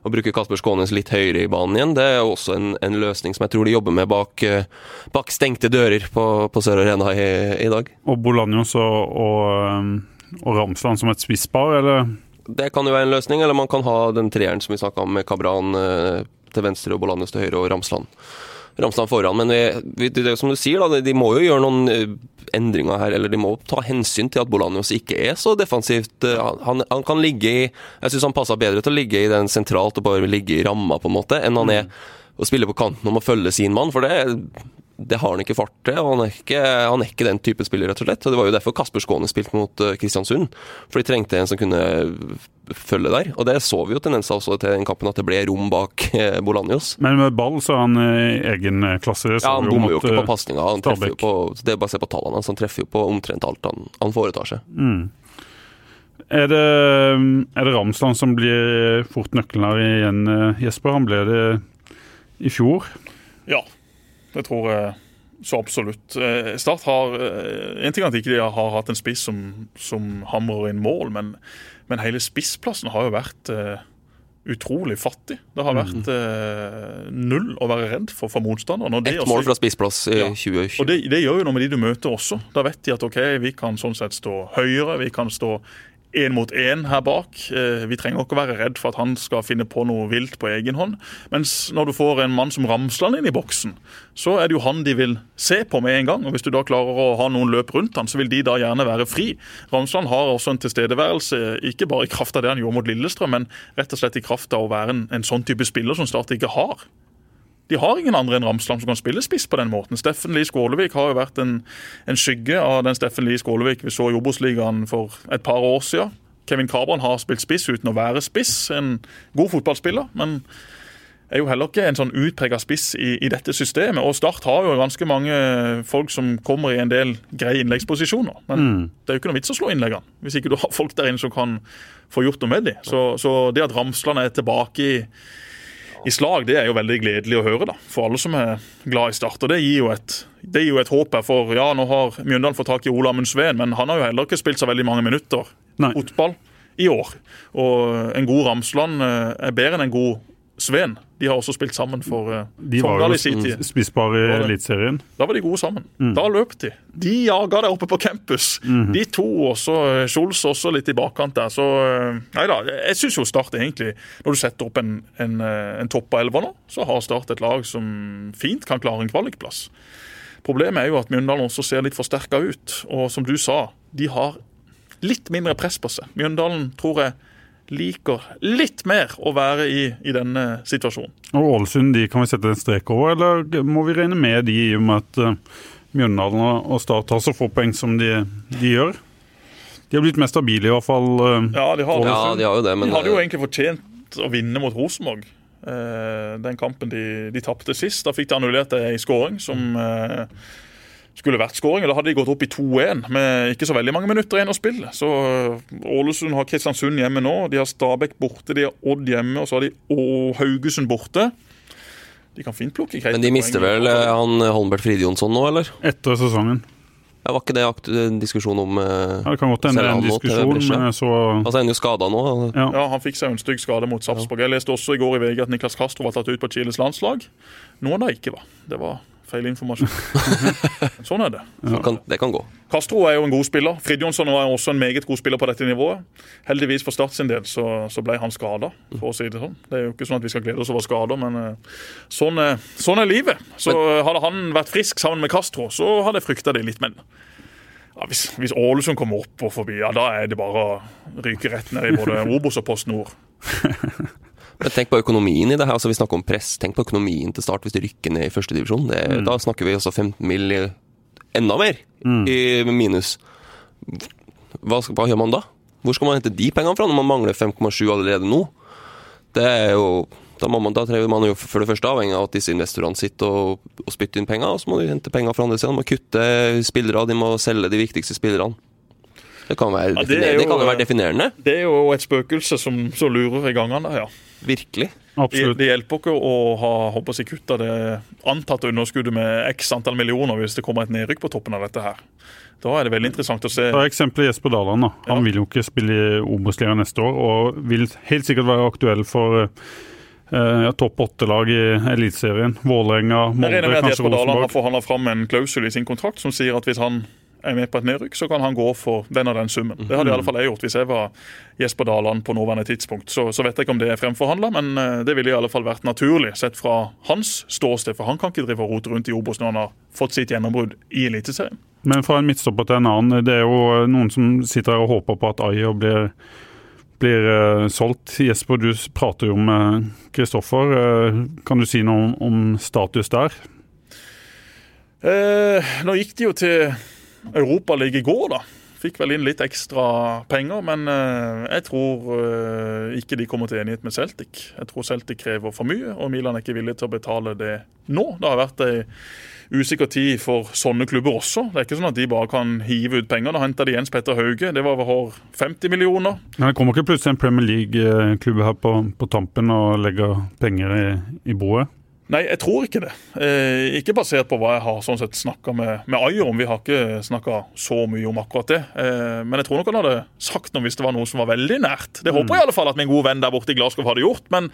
å bruke Kasper Skånes litt høyere i banen igjen, det er også en, en løsning som jeg tror de jobber med bak, eh, bak stengte dører på, på Sør Arena i, i dag. Og Bolanjos og, og, eh, og Ramsland som et spisspar, eller? Det kan jo være en løsning, eller man kan ha den treeren som vi snakka om, med Kabran eh, til venstre og Bolanus til høyre og Ramsland. Ramsland foran, men vi, det er jo som du sier, da, de må jo gjøre noen eh, endringer her, eller de må ta hensyn til at Bolanus ikke er så defensivt. Eh, Han, han kan ligge i Jeg syns han passer bedre til å ligge i den sentralt og bare ligge i ramma, på en måte, enn han er å spille på kanten om å følge sin mann, for det, det har han ikke fart til. og han er ikke, han er ikke den type spiller, rett og slett. og Det var jo derfor Kasper Skåne spilte mot eh, Kristiansund. For de trengte en som kunne følge der. Og det så vi jo tendenser også til den kampen, at det ble rom bak eh, Bolanjos. Men med ball så er han i egen eh, klasse. Så Ja, Han bommer jo ikke på pasninga. Han treffer jo på, det er bare å se på tallene hans. Han treffer jo på omtrent alt han, han foretar seg. Er det, er det Ramsland som blir fort nøkkelen her igjen, Jesper? Han ble det i fjor. Ja, det tror jeg så absolutt. Eh, Start har eh, En ting er at ikke de har hatt en spiss som, som hamrer inn mål, men, men hele spissplassen har jo vært eh, utrolig fattig. Det har vært uh, null å være redd for for motstanderen. Ett mål fra spissplass i Ja. 2020. Og det, det gjør jo noe med de du møter også. Da vet de at ok, vi kan sånn sett stå høyere, vi kan stå én mot én her bak. Eh, Vi trenger ikke være redd for at han skal finne på noe vilt på egen hånd. Mens når du får en mann som Ramsland inn i boksen, så er det jo han de vil se på med en gang. Og hvis du da klarer å ha noen løp rundt han, så vil de da gjerne være fri. Ramsland har også en tilstedeværelse, ikke bare i kraft av det han gjorde mot Lillestrøm, men rett og slett i kraft av å være en, en sånn type spiller som Start ikke har. De har ingen andre enn Ramsland som kan spille spiss på den måten. Steffen Lie Skålevik har jo vært en, en skygge av den Steffen Lie Skålevik vi så i Obos-ligaen for et par år siden. Kevin Kabran har spilt spiss uten å være spiss. En god fotballspiller, men er jo heller ikke en sånn utprega spiss i, i dette systemet. Og Start har jo ganske mange folk som kommer i en del greie innleggsposisjoner. Men det er jo ikke noe vits å slå innleggene hvis ikke du har folk der inne som kan få gjort noe med dem. Så, så det at Ramsland er tilbake i i slag, det er jo veldig gledelig å høre da, for alle som er glad i Start. og Det gir jo et, det gir jo et håp her for ja, Nå har Mjøndalen fått tak i Ola Mundsveen, men han har jo heller ikke spilt så veldig mange minutter Nei. fotball i år. Og en god Ramsland eh, er bedre enn en god Sveen. De har også spilt sammen for uh, De var jo spissbare i? Eliteserien. Da var de gode sammen. Da løp de. De jaga der oppe på campus. De to også. Kjols også litt i bakkant der. Så eh, nei da. Jeg syns jo Start egentlig, når du setter opp en, en, eh, en topp av elver nå, så har Start et lag som fint kan klare en kvalikplass. Problemet er jo at Mjøndalen også ser litt forsterka ut. Og som du sa, de har litt mindre press på seg. Mjøndalen tror jeg liker litt mer å være i, i denne situasjonen. Og Ålesund de kan vi sette en strek over, eller må vi regne med de i og med at uh, Mjøndalen og Start har så få poeng som de, de gjør? De har blitt mer stabile, i hvert fall. Uh, Ja, de har. Ja, de har jo det, men de hadde jo eh, egentlig fortjent å vinne mot Rosenborg. Eh, den kampen de, de tapte sist. Da fikk de annullert ei skåring som eh, skulle vært skåring. Da hadde de gått opp i 2-1 med ikke så veldig mange minutter igjen å spille. Så eh, Ålesund har Kristiansund hjemme nå. De har Stabæk borte, de har Odd hjemme, og så har de Haugesund borte. De kan fint plukke greit Men de mister vel eh, han Holmbert Fridjonsson nå, eller? etter sesongen. Ja, var ikke det akt en diskusjon om eh, Ja, Det kan godt hende det er en diskusjon, men jeg så Altså, han er jo skada nå. ja. Ja, Han fikk seg en stygg skade mot Sarpsborg. Jeg leste også i går i VG at Niklas Castro var tatt ut på Chiles landslag. Noen da ikke var. Det var feil informasjon. sånn er det. Så kan, det kan gå. Castro er jo en god spiller. Fridjonsson var også en meget god spiller på dette nivået. Heldigvis for Start sin del så, så ble han skada, for å si det sånn. Det er jo ikke sånn at vi skal glede oss over skader, men eh, sånn sånn er livet. Så hadde han vært frisk sammen med Castro, så hadde jeg frykta det litt. Men ja, hvis, hvis Ålesund kommer opp og forbi, ja, da er det bare å ryke rett ned i både Obos og Post Nord. Men tenk på økonomien i det her. altså Vi snakker om press. Tenk på økonomien til Start hvis de rykker ned i førstedivisjon. Mm. Da snakker vi altså 15 mill. enda mer i minus. Hva, hva gjør man da? Hvor skal man hente de pengene fra når man mangler 5,7 allerede nå? Det er jo da, man, da trenger man jo for det første avhengig av at disse investorene sitter og, og spytter inn penger, og så må de hente penger fra andre siden. De må kutte spillere, de må selge de viktigste spillerne. Det kan, være Ja, det jo- det kan jo være definerende. Det er jo et spøkelse som, som lurer i gangene ja. Virkelig. Absolutt. det hjelper ikke å ha håper jeg, kutta det antatte underskuddet med x antall millioner hvis det kommer et nedrykk på toppen av dette her. Da er det veldig interessant å se. Ta eksempelet Jesper Daland. da. Han Ja. vil jo ikke spille i Obos-ligaen neste år, og vil helt sikkert være aktuell for eh, ja, topp åtte-lag i Eliteserien. Vålerenga, Jeg Molde, regner med at Jesper Daland har Rosenborg. forhandla fram en klausul i sin kontrakt som sier at hvis han er med på et nedrykk, så kan han gå for den og den summen. Det hadde i alle fall jeg gjort hvis jeg var Jesper Daland på nåværende tidspunkt. Så, så vet jeg ikke om det er fremforhandla, men eh, det ville i alle fall vært naturlig sett fra hans ståsted. For han kan ikke drive og rote rundt i Obos når han har fått sitt gjennombrudd i Eliteserien. Men fra en midtstopper til en annen. Det er jo noen som sitter her og håper på at Ayer blir, blir eh, solgt. Jesper, du prater jo med Kristoffer. Eh, kan du si noe om, om status der? Eh, nå gikk det jo til Europaligaen i går, da. Fikk vel inn litt ekstra penger, men eh, jeg tror eh, ikke de kommer til enighet med Celtic. Jeg tror Celtic krever for mye, og Milan er ikke villig til å betale det nå. Det har vært ei usikker tid for sånne klubber også. Det er ikke sånn at de bare kan hive ut penger. Da henta de Jens Petter Hauge, det var over 50 millioner. Men det kommer ikke plutselig en Premier League-klubb her på, på tampen og legger penger i, i boet? Nei, jeg tror ikke det. Eh, ikke basert på hva jeg har sånn sett snakka med, med Ayer om. Vi har ikke snakka så mye om akkurat det. Eh, men jeg tror nok han hadde sagt noe hvis det var noe som var veldig nært. Det håper jeg i alle fall at min gode venn der borte i Glasgow hadde gjort. Men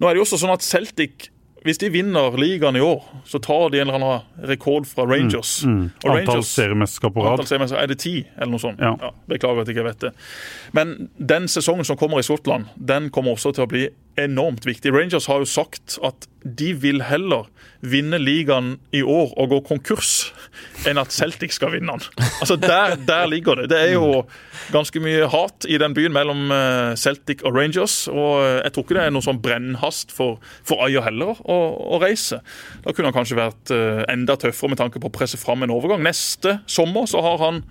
nå er det jo også sånn at Celtic hvis de vinner ligaen i år, så tar de en eller annen rekord fra Rangers. Mm. Og Antall seriemesterskap på rad. Er det ti, eller noe sånt? Ja. beklager at jeg ikke vet det. Men den sesongen som kommer i Skottland, den kommer også til å bli enormt viktig. Rangers har jo sagt at de vil heller vinne ligaen i år og gå konkurs enn at Celtic skal vinne den. Altså Der, der ligger det. Det er jo ganske mye hat i den byen mellom eh, Celtic og Rangers. Og eh, jeg tror ikke det er noe sånn brennhast for, for Ayer heller å, å reise. Da kunne han kanskje vært eh, enda tøffere med tanke på å presse fram en overgang. Neste sommer så har han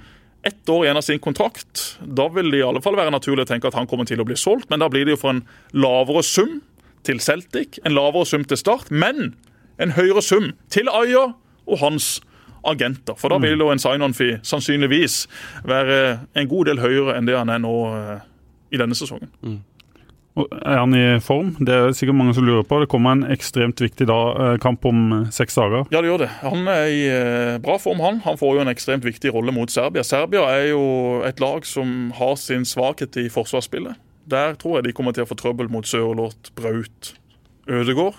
ett år igjen av sin kontrakt. Da vil det i alle fall være naturlig å tenke at han kommer til å bli solgt, men da blir det jo for en lavere sum til Celtic, en lavere sum til Start, men en høyere sum til Aya og hans agenter. For da vil jo en sign-on-fee sannsynligvis være en god del høyere enn det han er nå eh, i denne sesongen. Og Er han i form? Det er sikkert mange som lurer på. Det kommer en ekstremt viktig da, eh, kamp om eh, seks dager. Ja, det gjør det. Han er i eh, bra form, han. Han får jo en ekstremt viktig rolle mot Serbia. Serbia er jo et lag som har sin svakhet i forsvarsspillet. Der tror jeg de kommer til å få trøbbel mot Sørloth, Braut Ødegård.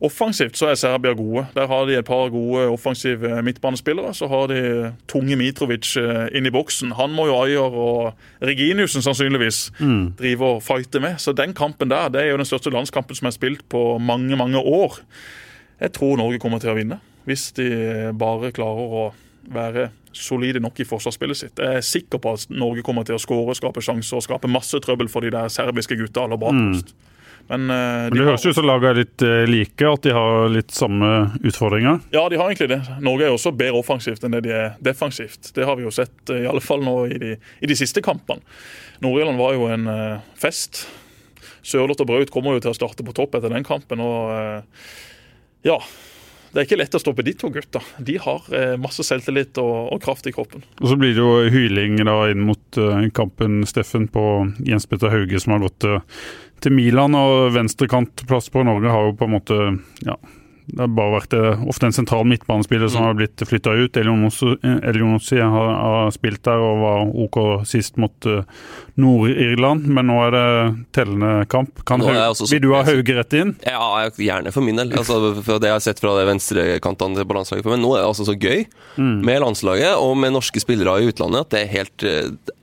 Offensivt så er Serbia gode. Der har de et par gode offensive midtbanespillere. Så har de tunge Mitrovic eh, inn i boksen. Han må jo Ayer og Reginiussen sannsynligvis drive og fighte med. Så den kampen der det er jo den største landskampen som er spilt på mange, mange år. Jeg tror Norge kommer til å vinne, hvis de bare klarer å være solide nok i forsvarsspillet sitt. Jeg er sikker på at Norge kommer til å skåre, skape sjanser og skape masse trøbbel for de der serbiske gutta aller bakerst. Men, uh, Men Det høres ut som laget er litt uh, like, at de har litt samme utfordringer. Ja, de har egentlig det. Norge er jo også bedre offensivt enn det de er defensivt. Det har vi jo sett uh, i alle fall nå i de, i de siste kampene. Nord-Irland var jo en fest. Sørloth og Braut kommer jo til å starte på topp etter den kampen. og ja, det er ikke lett å stoppe de to gutta. De har masse selvtillit og, og kraft i kroppen. Og så blir det jo hyling da inn mot kampen, Steffen, på Jens Petter Hauge, som har gått eh, til Milan. Og venstrekantplass på Norge har jo på en måte ja, det har bare vært eh, ofte en sentral midtbanespiller som har blitt flytta ut. Elionossi har, har spilt der og var OK sist mot eh, Nord-Irland, men nå er det tellende kamp. Kan også vil du ha Hauge rett inn? Ja, gjerne for min del. Altså, for det jeg har sett fra de venstrekantene på landslaget. Men nå er det altså så gøy med landslaget og med norske spillere i utlandet at det er helt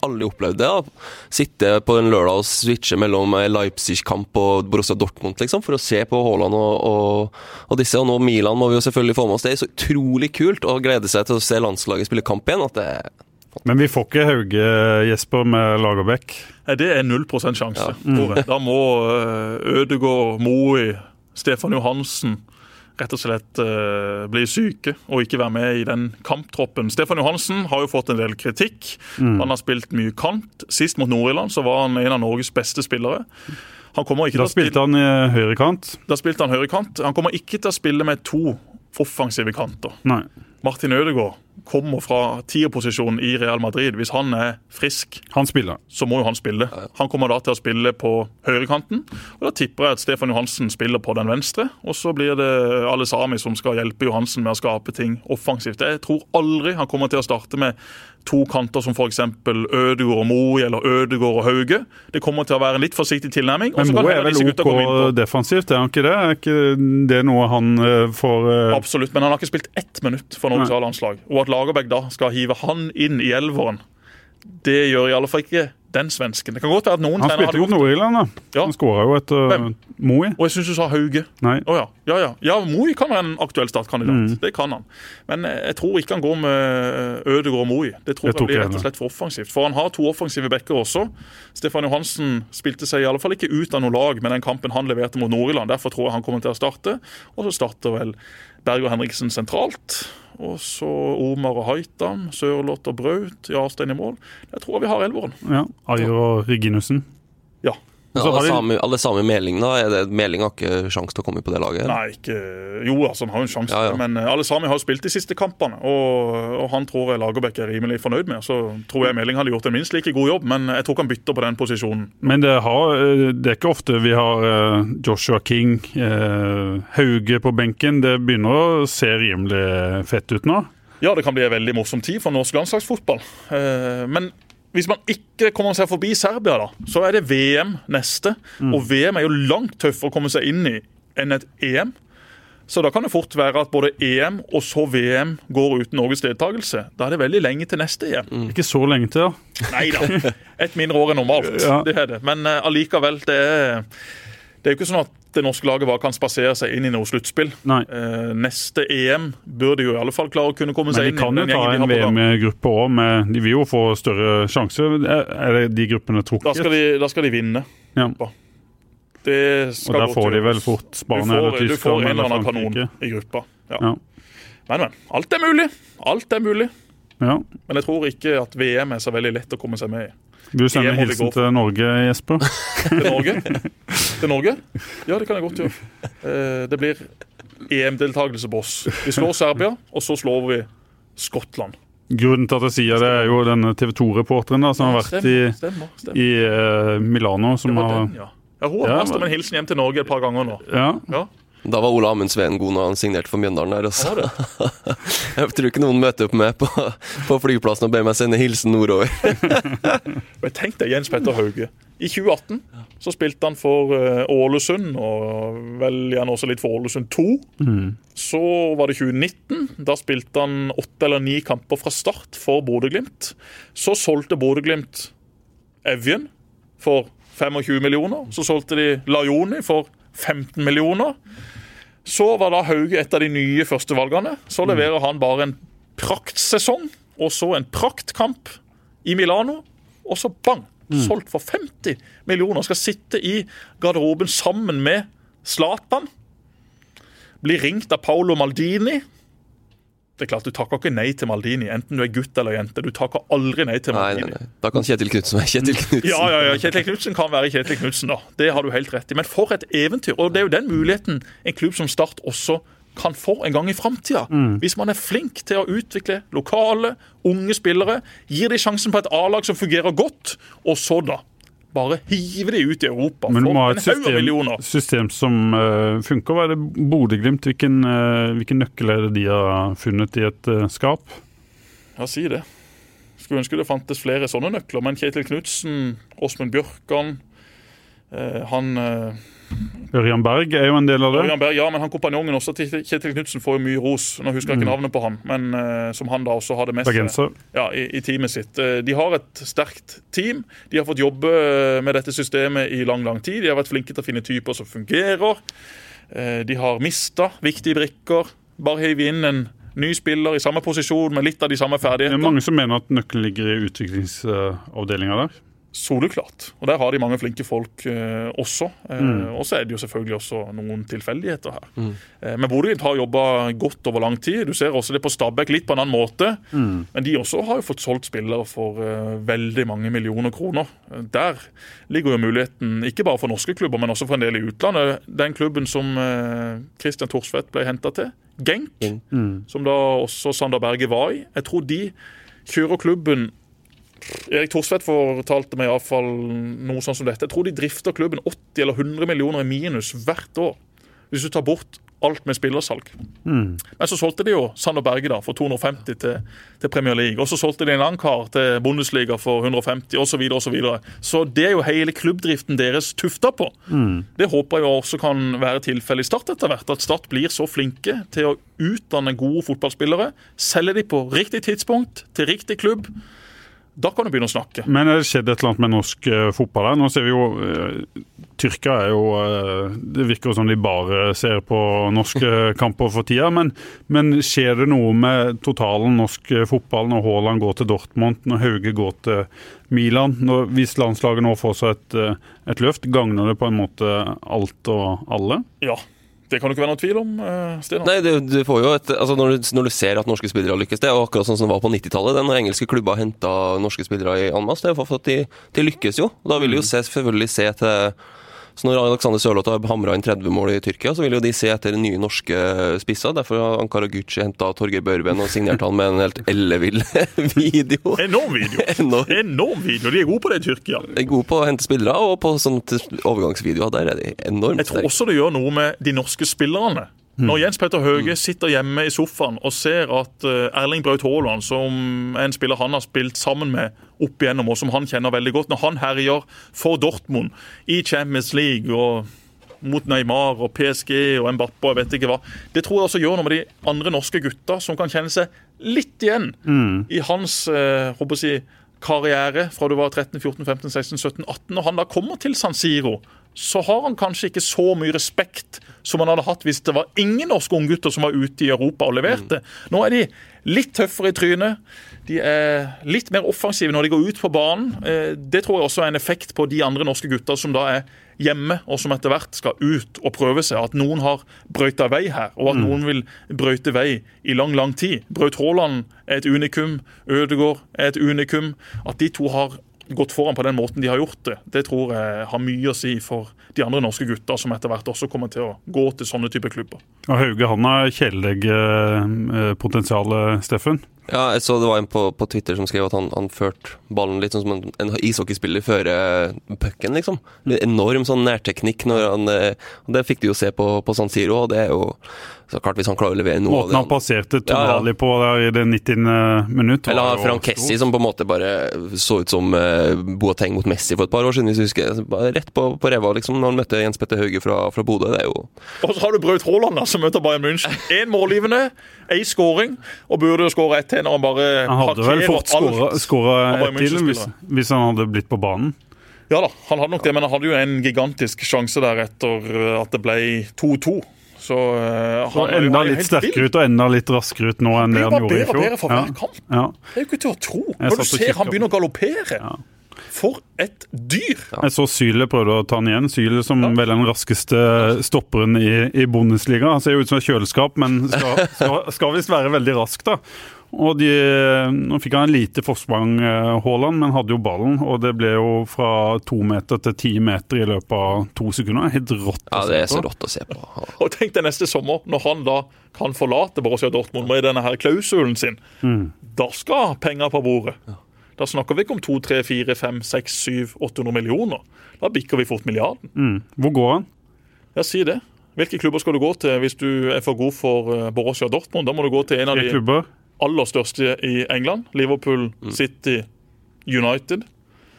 Alle opplevde opplevd det. Sitte på en lørdag og switche mellom eh, Leipzig-kamp og Borussia Dortmund, liksom, for å se på Haaland og, og, og disse. Og nå Milan må vi jo selvfølgelig få med oss. Det er så utrolig kult å glede seg til å se landslaget spille kamp igjen. at det Men vi får ikke Hauge Jesper med Lagerbäck. Det er null prosent sjanse. Ja. Mm. Da må eh, Ødegaard, Moe, Stefan Johansen rett og slett eh, bli syke og ikke være med i den kamptroppen. Stefan Johansen har jo fått en del kritikk. Han har spilt mye kant. Sist mot Nord-Irland så var han en av Norges beste spillere. Han kommer ikke Da til å spille spilte han i høyrekant. Da spilte han høyrekant. Han kommer ikke til å spille med to offensive kanter. Nei. Martin Ødegaard kommer fra tierposisjon i Real Madrid. Hvis han er frisk, Han spiller. så må jo han spille. Han kommer da til å spille på høyrekanten. Og da tipper jeg at Stefan Johansen spiller på den venstre. Og så blir det alle sami som skal hjelpe Johansen med å skape ting offensivt. Jeg tror aldri han kommer til å starte med to kanter som f.eks. Ødegård og Moe eller Ødegård og Hauge. Det kommer til å være en litt forsiktig tilnærming. Men Moe er vel OK på- defensivt, er han ikke det? Er ikke det noe han eh, får eh, Absolutt, men han har ikke spilt ett minutt for Norges. A-landslag. Og at Lagerbäck da skal hive han inn i elveren, det gjør i alle fall ikke den svensken. Det kan godt være at noen Han spilte jo. Nord-Irland, da. Ja. Han skåra jo et uh, Moi. Og jeg syns du sa Hauge. Nei. Oh, ja. Ja, ja. ja, Moi kan være en aktuell startkandidat. Mm. Det kan han. Men eh, jeg tror ikke han går med eh, Ødegaard og Moi. Det tror Jeg jeg, blir rett og slett for offensivt. For han har to offensive backer også. Stefan Johansen spilte seg i alle fall ikke ut av noe lag med den kampen han leverte mot Nord-Irland. Derfor tror jeg han kommer til å starte. Og så starter vel Berger Henriksen sentralt. Og så Omar og Haitam, Sørloth og Braut, Jarstein i mål. Jeg tror vi har elveren. Ja. Ayer og Reginussen. Ja. Men har alle, de- sami, alle sami Meling, da? Er det, Meling har ikke sjanse til å komme på det laget? eller? Nei, ikke Jo, altså, han har jo en sjanse, Ja, ja. men eh, alle Sami har jo spilt de siste kampene. Og, og han tror jeg Lagerbäck er rimelig fornøyd med. Så tror jeg Meling hadde gjort en minst like god jobb, men jeg tror ikke han bytter på den posisjonen. Men det, har, eh, det er ikke ofte vi har eh, Joshua King, eh, Hauge på benken. Det begynner å se rimelig fett ut nå. Ja, det kan bli en veldig morsom tid for norsk landslagsfotball. Eh, Men hvis man ikke kommer seg forbi Serbia, da, så er det VM neste. Og VM er jo langt tøffere å komme seg inn i enn et EM. Så da kan det fort være at både EM og så VM går uten Norges deltakelse. Da er det veldig lenge til neste EM. Ikke så lenge til. da. Nei da. Et mindre år enn normalt. Ja. Det er det. Men allikevel, allikevel, det er, det er jo ikke sånn at det norske laget bare kan spasere seg inn i noe sluttspill. Eh, neste EM bør de jo i alle fall klare å kunne komme seg inn. inn i. kan jo ta en. VM-gruppe òg, men De vil jo få større sjanse. Er det de gruppene Da skal, trukket? de, da skal de vinne. Ja. Det Og skal der får de vel fort Spania eller eller du får en eller annen kanon i gruppa. Ja. Ja. Men, men. Alt er mulig. Alt er mulig. Ja. Men jeg tror ikke at VM er så veldig lett å komme seg med i. Vil du sende Det hilsen til Norge, Jesper? Til Norge? Til Norge? Ja, det kan jeg godt gjøre. Eh, Det blir EM-deltakelse på oss. Vi slår Serbia, og så slår vi Skottland. Grunnen til at jeg sier det, er jo denne TV 2-reporteren som har vært i, Stemmer, stemmer, stemmer. i eh, Milano, som har ja. Ja, Hun har Ja, med om en hilsen hjem til Norge et par ganger nå. Ja. Da var Ole Amund Sveen god når han signerte for Mjøndalen der. også. Altså. Jeg tror ikke noen møter opp meg på, på flyplassen og ber meg sende hilsen nordover. Men tenk deg Jens Petter Hauge I 2018 så spilte han for eh, Ålesund, og vel gjerne også litt for Ålesund 2. Så var det 2019. Da spilte han åtte eller ni kamper fra start for Bodø-Glimt. Så solgte Bodø-Glimt Evjen for 25 millioner. Så solgte de Lajoni for 15 millioner. Så var da Hauge et av de nye førstevalgene. Så leverer han bare en praktsesong, og så en praktkamp i Milano, og så bang! Solgt for 50 millioner. Skal sitte i garderoben sammen med Zlatan. Blir ringt av Paolo Maldini. Det er klart, Du takker ikke nei til Maldini, enten du er gutt eller jente. Du takker aldri nei til Maldini. nei, nei. Da kan Kjetil Knutsen være Kjetil Knutsen. Ja, ja, ja. Kjetil Knutsen kan være Kjetil Knutsen, da. Det har du helt rett i. Men for et eventyr. Og det er jo den muligheten en klubb som Start også kan få en gang i framtida. Hvis man er flink til å utvikle lokale, unge spillere, gir de sjansen på et A-lag som fungerer godt, og så da bare hive de ut i Europa Men for en haug millioner. system som uh, funker. Hva er det Bodø-Glimt? Hvilken, uh, hvilken nøkkel er det de har funnet i et uh, skap? Ja, si det. Skulle ønske det fantes flere sånne nøkler, men Kjetil Knutsen, Åsmund Bjørkan Han Ørjan Berg er jo en del av det. Ørjan Berg, ja, men han kompanjongen også til Kjetil Knutsen får jo mye ros. Nå husker jeg ikke navnet på han, men uh, som han da også hadde med seg ja, i, i teamet sitt. Eh, De har et sterkt team. De har fått jobbe eh, med dette systemet i lang lang tid. De har vært flinke til å finne typer som fungerer. De har mista viktige brikker. Bare hive inn en ny spiller i samme posisjon med litt av de samme Det er mange som mener at nøkkelen ligger i utviklingsavdelinga der. Soleklart. Og der har de mange flinke folk eh, også. Eh, Og så er det jo selvfølgelig også noen tilfeldigheter her. Eh, men Bodø-Glimt har jobba godt over lang tid. Du ser også det på Stabæk litt på en annen måte. Men de også har jo fått solgt spillere for eh, veldig mange millioner kroner. Eh, Der ligger jo muligheten, ikke bare for norske klubber, men også for en del i utlandet. Den klubben som eh, Christian Thorsvedt ble henta til, Genk, Genk. som da også Sander Berge var i, jeg tror de kjører klubben Erik Thorsvedt fortalte meg i hvert fall noe sånn som dette. Jeg tror de drifter klubben 80 eller 100 millioner i minus hvert år. Hvis du tar bort alt med spillersalg. Men så solgte de jo Sander Berge da for 250 til, til Premier League. Og så solgte de en annen kar til Bundesliga for 150 osv. Så, videre, og så, videre. så det er jo hele klubbdriften deres tufta på. Det håper jeg også kan være tilfellet i Start etter hvert. At Start blir så flinke til å utdanne gode fotballspillere. Selge de på riktig tidspunkt til riktig klubb. Da kan du begynne å snakke. Men er det skjedd et eller annet med norsk eh, fotball her? Nå ser vi jo uh, Tyrkia er jo uh, Det virker som de bare ser på norske kamper for tida. Men, men skjer det noe med totalen norsk eh, fotball når Haaland går til Dortmund, når Hauge går til Milan? Når, hvis landslaget nå får seg et, eh, et løft, gagner det på en måte alt og alle? Ja, det kan det ikke være noen tvil om. eh, Nei, du, du får jo et, altså når, du, når du ser at norske spillere lykkes, det er akkurat sånn som det var på 90-tallet. Den engelske klubber henta norske spillere i en masse, det er for at de, de lykkes jo. Da vil de jo se, selvfølgelig se til så Når Alexander Sørloth har hamra inn 30 mål i Tyrkia, så vil jo de se etter nye norske spisser. Derfor har Ankara Gucci henta Torgeir Børven og signert han med en helt ellevill video. Enorm video. Enorm. Enorm video. De er gode på det i Tyrkia. De er gode på å hente spillere, og på sånne overgangsvideoer der er de enormt Jeg tror også det gjør noe med de norske spillerne. Når Jens Petter Høge sitter hjemme i sofaen og ser at eh, Erling Braut Haaland, som er en spiller han har spilt sammen med opp igjennom, og som han kjenner veldig godt, når han herjer for Dortmund i Champions League og mot Neymar og PSG og Mbappé og jeg vet ikke hva. Det tror jeg også gjør noe med de andre norske gutta som kan kjenne seg litt igjen i hans eh, håper jeg karriere fra du var 13, 14, 15, 16, 17, 18. og han da kommer til San Siro, så har han kanskje ikke så mye respekt som han hadde hatt hvis det var ingen norske unggutter som var ute i Europa og leverte. Nå er de litt tøffere i trynet. De er litt mer offensive når de går ut på banen. Eh, Det tror jeg også er en effekt på de andre norske gutta som da er hjemme, og som etter hvert skal ut og prøve seg. At noen har brøyta vei her, og at noen vil brøyte vei i lang, lang tid. Braut Haaland er et unikum. Ødegaard er et unikum. At de to har gått foran på den måten de har gjort det, det tror jeg har mye å si for de andre norske gutta som etter hvert også kommer til å gå til sånne typer klubber. Og Hauge han har kjæledeggepotensial, Steffen. Ja, jeg så det var en på, på Twitter som skrev at han, han førte ballen litt sånn som en, en ishockeyspiller fører pucken, liksom. Enorm sånn nærteknikk når han eh, og Det fikk du jo se på, på San Siro, og det er jo så klart hvis han klarer å levere noe Måten han passerte Tonali på der i det 90. minutt var Eller Frank Kessi, som på en måte bare så ut som uh, Boateng mot Messi for et par år siden, hvis du husker. Bare rett på, på ræva, liksom, når han møtte Jens Petter Hauge fra, fra Bodø. Det er jo Og så har du Braut Haaland, som møter Bayern München. Én målgivende, én skåring, og burde jo skåre ett til når han bare Han hadde vel alt skåra ett til hvis, hvis han hadde blitt på banen. Ja da, han hadde nok det, men han hadde jo en gigantisk sjanse der etter at det ble 2-2. Så, uh, Så han enda litt sterkere ut og enda litt raskere ut nå enn det han gjorde i bedre og fjor. bedre for hver kamp. Ja. Det er jo ikke til å tro. Når du ser han begynner å galoppere. Ja. For et dyr! Jeg så Syle prøvde å ta han igjen. Syle som Ja. vel er den raskeste stopperen i, i Bundesliga. Han ser jo ut som et kjøleskap, men skal, skal, skal visst være veldig rask, da. Og de, Nå fikk han en lite forsprang, eh, Haaland, men hadde jo ballen. Og det ble jo fra to meter til ti meter i løpet av to sekunder. Helt rått. å Ja, se det er så på. rått å se på. Og tenk deg neste sommer, når han da kan forlate Borussia Dortmund med denne her klausulen sin. Mm. Da skal penger på bordet. Da snakker vi ikke om 2, 3, 4, 5, 6, 7, 800 millioner. Da bikker vi fort milliarden. Mm. Hvor går han? Ja, si det. Hvilke klubber skal du gå til hvis du er for god for eh, Borussia Dortmund? Da må du gå til en av de klubber? aller største i England. Liverpool, Mm. City, United.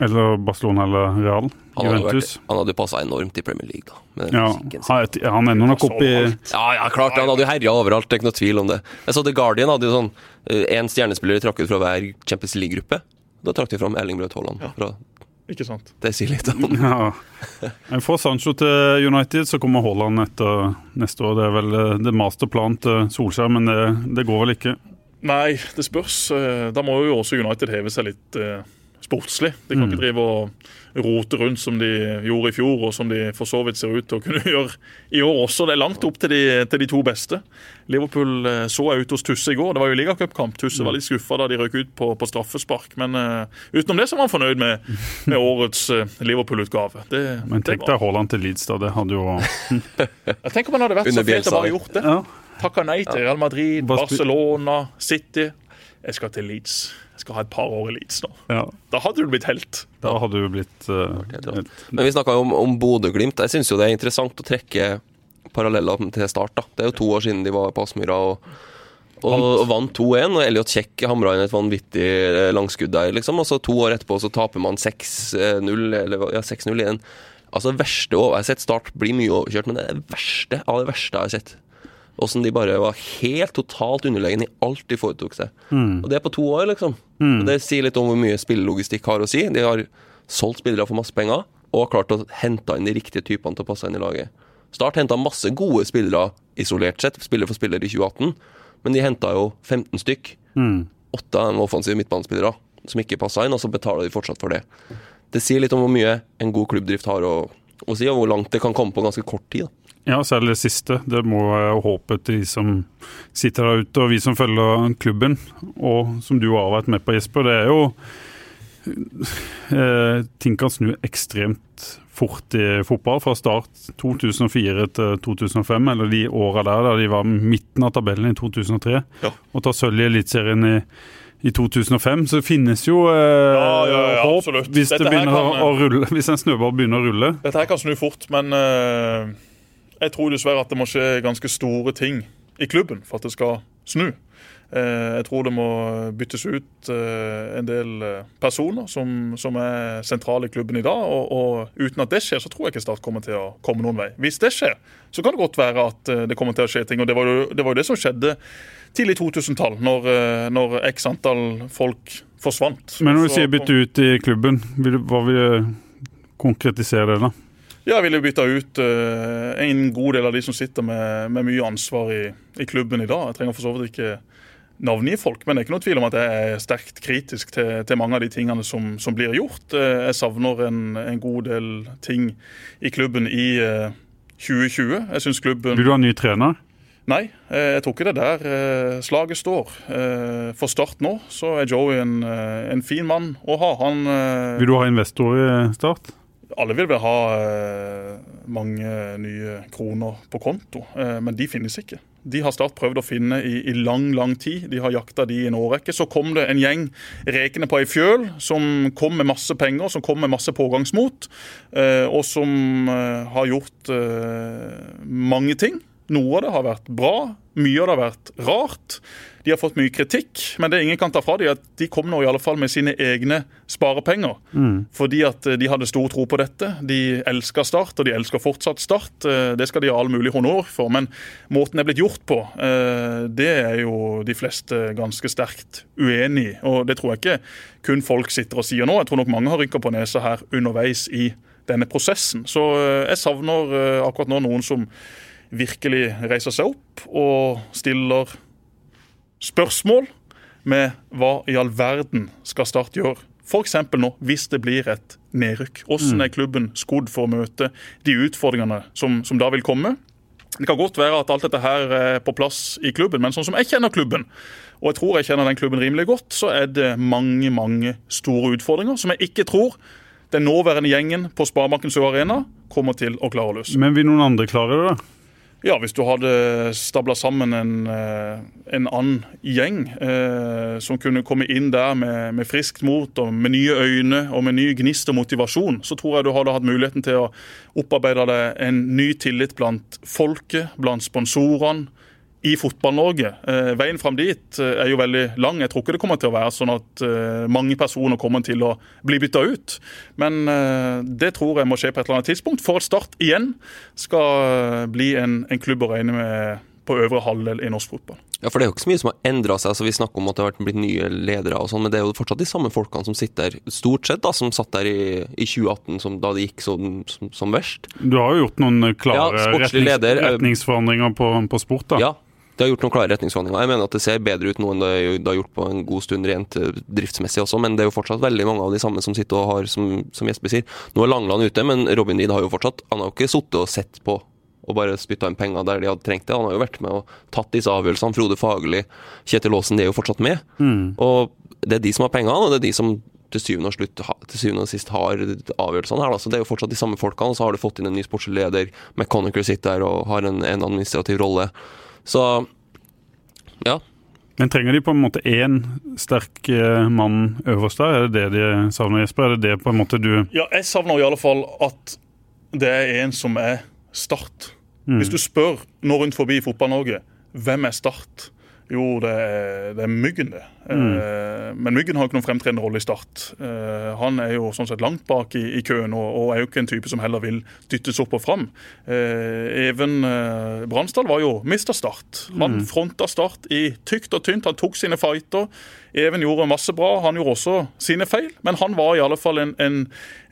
Eller Barcelona eller Real? Han hadde, Juventus? vært, han hadde passa enormt i Premier League, da. Med den Ja, han er- han ender nok opp i Ja, ja, klart Han hadde jo herja overalt, det er ikke noe tvil om det. Jeg så The Guardian hadde jo sånn Én stjernespiller trakk ut fra hver Champions League-gruppe. Da trakk de fram Erling Braut Haaland. Fra, Ikke sant? det sier litt om Ja. Fra Sancho til United så kommer Haaland etter neste år. Det er vel eh, det masterplan til Solskjær, men det, det går vel ikke. Nei, det spørs. Eh, Da må jo også United heve seg litt eh, sportslig. De kan Mm. ikke drive og rote rundt som de gjorde i fjor, og som de for så vidt ser ut til å kunne gjøre i år også. Det er langt opp til de, til de to beste. Liverpool eh, så jeg ute hos Tusse i går. Det var jo ligacupkamp. Tusse var litt skuffa da de røk ut på, på straffespark. Men uh, utenom det så var han fornøyd med, med årets uh, Liverpool-utgave. Men det tenk deg Haaland til Leeds, da. Det hadde jo tenker om han hadde vært så fet og bare gjort det. Ja. Takka nei til Real Madrid, Barcelona, City. Jeg skal til Leeds. Jeg skal ha et par år i Leeds nå. ja. Da hadde du blitt helt. Da hadde du blitt uh, helt. Men vi snakka jo om, om Bodø-Glimt. Jeg syns jo det er interessant å trekke paralleller til start. da Det er jo to år siden de var på Aspmyra og, og, og vant 2-1. Og Elliot Kjekk hamra inn et vanvittig eh, langskudd der, liksom. Og så to år etterpå så taper man 6-0, eller ja, 6-0 igjen. Altså det verste Jeg har sett Start bli mye overkjørt, men det er det verste av det verste jeg har sett. Åssen de bare var helt totalt underlegen i alt de foretok seg. Og det er på to år, liksom. Og Det sier litt om hvor mye spillelogistikk har å si. De har solgt spillere for masse penger, og har klart å hente inn de riktige typene til å passe inn i laget. Start henta masse gode spillere isolert sett, spiller for spiller i 2018, men de henta jo 15 stykk. Åtte av dem var offensive midtbanespillere som ikke passa inn, og så betaler de fortsatt for det. Det sier litt om hvor mye en god klubbdrift har å, å si, og hvor langt det kan komme på ganske kort tid. Da. Ja, særlig det siste. Det må være håpet til de som sitter der ute, og vi som følger klubben. Og som du har vært med på, Jesper, det er jo eh, Ting kan snu ekstremt fort i fotball. Fra start 2004 til 2005, eller de åra der da de var midten av tabellen i 2003, Ja. og tar sølv i Eliteserien i i 2005, så finnes jo eh, Ja, ja, ja, håp hvis, det kan, å, å rulle, hvis en snøball begynner å rulle. Dette her kan snu fort, men eh, jeg tror dessverre at det må skje ganske store ting i klubben for at det skal snu. Eh, jeg tror det må byttes ut eh, en del eh, personer som, som er sentrale i klubben i dag. Og, og uten at det skjer, så tror jeg ikke Start kommer til å komme noen vei. Hvis det skjer, så kan det godt være at det kommer til å skje ting. Og det var jo det, var jo det som skjedde tidlig 2000-tall, når, når x antall folk forsvant. Men når du sier bytte ut i klubben, hva vil du konkretisere det, da? Ja, jeg ville bytta ut en god del av de som sitter med, med mye ansvar i, i klubben i dag. Jeg trenger for så vidt ikke navngi folk, men det er ikke noe tvil om at jeg er sterkt kritisk til, til mange av de tingene som, som blir gjort. Eh, jeg savner en, en god del ting i klubben i eh, 2020. Jeg syns klubben Vil du ha ny trener? Nei, eh, jeg tror ikke det er der eh, slaget står. Eh, For Start nå så er Joey en, eh, en fin mann å ha. Han eh, Vil du ha investor i Start? Alle vil vel ha eh, mange nye kroner på konto, eh, men de finnes ikke. De har Start prøvd å finne i, i lang lang tid. De har jakta de i en årrekke. Så kom det en gjeng rekende på ei fjøl som kom med masse penger, som kom med masse pågangsmot, eh, og som har gjort mange ting. Noe av det har vært bra, mye av det har vært rart. De har fått mye kritikk, men det ingen kan ta fra dem, at de kom nå i alle fall med sine egne sparepenger. Fordi at eh, de hadde stor tro på dette. De elsker Start, og de elsker fortsatt Start. Eh, Det skal de ha all mulig honnør for. Men måten det er blitt gjort på, eh, det er jo de fleste ganske sterkt uenig i. Og det tror jeg ikke kun folk sitter og sier nå. Jeg tror nok mange har rynka på nesa her underveis i denne prosessen. Så jeg savner akkurat nå noen som virkelig reiser seg opp og stiller spørsmål med hva i all verden skal Start gjøre. F.eks. nå, hvis det blir et nedrykk. Hvordan er klubben skodd for å møte de utfordringene som, som da vil komme? Det kan godt være at alt dette her er på plass i klubben, men sånn som jeg kjenner klubben, og jeg tror jeg kjenner den klubben rimelig godt, så er det mange, mange store utfordringer som jeg ikke tror den nåværende gjengen på Sparebanken Sør Arena kommer til å klare å løse. Men vil noen andre klare det, da? Ja, hvis du hadde stabla sammen en, eh, en annen gjeng eh, som kunne komme inn der med, med friskt mot og med nye øyne og med ny gnist og motivasjon, så tror jeg du hadde hatt muligheten til å opparbeide deg en ny tillit blant folket, blant sponsorene, i Fotball-Norge. Eh, veien fram dit eh, er jo veldig lang. Jeg tror ikke det kommer til å være sånn at eh, mange personer kommer til å bli bytta ut. Men det tror jeg må skje på et eller annet tidspunkt for at Start igjen skal bli en, en klubb å regne med på øvre halvdel i norsk fotball. Ja, for det er jo ikke så mye som har endra seg. altså Vi snakker om at det har blitt nye ledere, og sånn, men det er jo fortsatt de samme folkene som sitter der, stort sett, da, som satt der i, i 2018, som, da det gikk som, som, som verst. Du har jo gjort noen klare Ja, retnings, leder, retningsforandringer på, på sport. da. Ja, det har gjort noen klare retningsforhandlinger. Jeg mener at det ser bedre ut nå enn det har gjort på en god stund rent eh, driftsmessig også, men det er jo fortsatt veldig mange av de samme som sitter og har, som, som Jesper sier. Nå er Langland ute, men Robin Reed har jo fortsatt Han har jo ikke sittet og sett på og bare spytta inn penger der de hadde trengt det. Han har jo vært med og tatt disse avgjørelsene. Frode Fagerli, Kjetil Aasen, de er jo fortsatt med. Og det er de som har pengene, og det er de som til syvende og, slutt, til syvende og sist har avgjørelsene her. Så det er jo fortsatt de samme folkene, og så har du fått inn en ny sportsleder. leder. McConnicker sitter der og har en, en administrativ rolle. Så ja. Men trenger de på en måte én sterk eh, mann øverst der? Er det det de savner, Jesper? Er det det på en måte du Ja, jeg savner i alle fall at det er en som er Start. Hvis du spør nå rundt forbi i Fotball-Norge hvem er Start, jo, det er, det er Myggen, det. Mm. men Myggen har ikke noen fremtredende rolle i Start. Eh, han er jo sånn sett langt bak i, i køen, og, og er jo ikke en type som heller vil dyttes opp og fram. Eh, Even eh, Bransdal var jo mista Start. Han fronta Start i tykt og tynt. Han tok sine fighter. Even gjorde masse bra. Han gjorde også sine feil, men han var i alle fall en, en,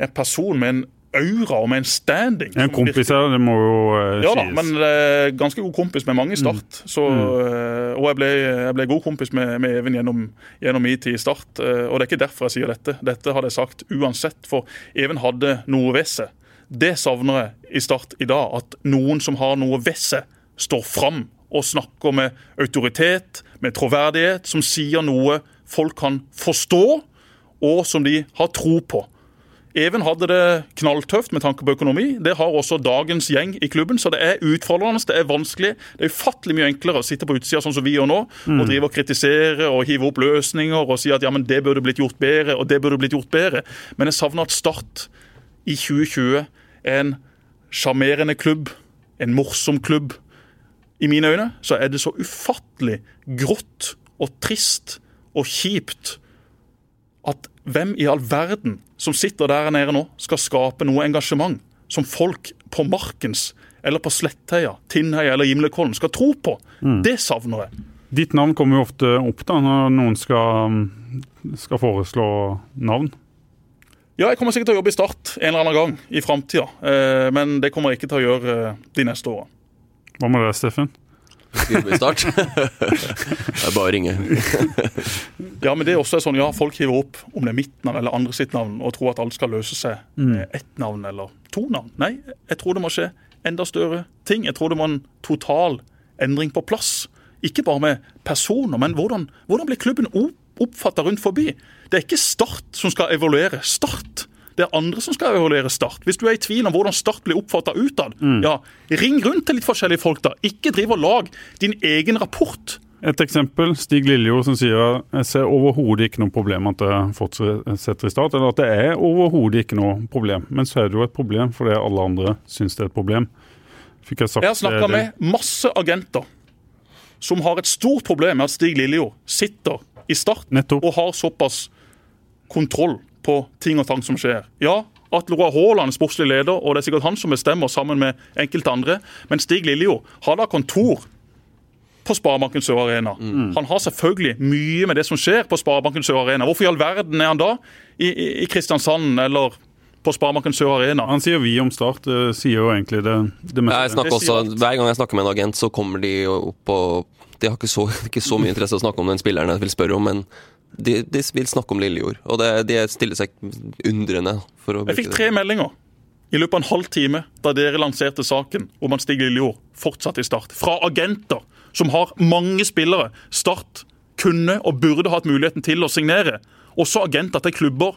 en person med en aura og med en standing. En kompis her, det må jo sies. ja da, men uh, ganske god kompis med mange i Start. Så, uh, og jeg ble, jeg ble god kompis med, med Even gjennom, gjennom min tid i Start. eh, og det er ikke derfor jeg sier dette. Dette hadde jeg sagt uansett, for Even hadde noe ved seg. Det savner jeg i Start i dag. At noen som har noe ved seg, står fram og snakker med autoritet, med troverdighet, som sier noe folk kan forstå, og som de har tro på. Even hadde det knalltøft med tanke på økonomi. Det har også dagens gjeng i klubben, så det er utfordrende, det er vanskelig. Det er ufattelig mye enklere å sitte på utsida sånn som vi gjør nå, og drive og kritisere og hive opp løsninger og si at ja, men det burde blitt gjort bedre, og det burde blitt gjort bedre. Men jeg savner at Start i 2020 er en sjarmerende klubb, en morsom klubb. I mine øyne så er det så ufattelig grått og trist og kjipt at hvem i all verden som sitter der nede nå, skal skape noe engasjement som folk på Markens eller på Slettheia, Tinnheia eller Gimlekollen skal tro på. Det savner jeg. Ditt navn kommer jo ofte opp da, når noen skal, skal foreslå navn. Ja, jeg kommer sikkert til å jobbe i Start en eller annen gang i framtida, eh, men det kommer jeg ikke til å gjøre eh, de neste åra. Hva med deg, Steffen? Jobbe det er bare å ringe. Ja, men det er også sånn, ja, folk hiver opp om det er mitt navn eller andre sitt navn, og tror at alt skal løse seg med ett navn eller to navn. Nei, jeg tror det må skje enda større ting. Jeg tror det må en total endring på plass. Ikke bare med personer, men hvordan, hvordan blir klubben oppfatta rundt forbi? Det er ikke Start som skal evaluere Start. Det er andre som skal evaluere Start. Hvis du er i tvil om hvordan Start blir oppfatta utad, ja, ring rundt til litt forskjellige folk, da. Ikke driv og lag din egen rapport. Et eksempel, Stig Lillejord som sier jeg ser overhodet ikke noe problem at det fortsetter i start. Eller at det er overhodet ikke noe problem. Men så er det jo et problem fordi alle andre syns det er et problem. Fikk jeg sagt Jeg har snakka med masse agenter som har et stort problem med at Stig Lillejord sitter i Start Nettopp. og har såpass kontroll på ting og tang som skjer. Ja, Atle Roar Haaland er sportslig leder, og det er sikkert han som bestemmer sammen med enkelte andre. Men Stig Lillejord har da kontor på Sparebanken Sør Arena. Han har selvfølgelig mye med det som skjer på Sparebanken Sør Arena. Hvorfor i all verden er han da i, i, i Kristiansand eller på Sparebanken Sør Arena? Han sier vi om Start, det sier jo egentlig det, det meste. Jeg snakker også. Hver gang jeg snakker med en agent, så kommer de opp og De har ikke så, ikke så mye interesse å snakke om den spilleren jeg vil spørre om, men de, de vil snakke om Lillejord. Og det, de stiller seg undrende. Jeg fikk tre det. meldinger i løpet av en halv time da dere lanserte saken om at Stig Lillejord fortsatt i Start. Fra agenter som har mange spillere Start kunne og burde hatt muligheten til å signere. Også agenter til klubber,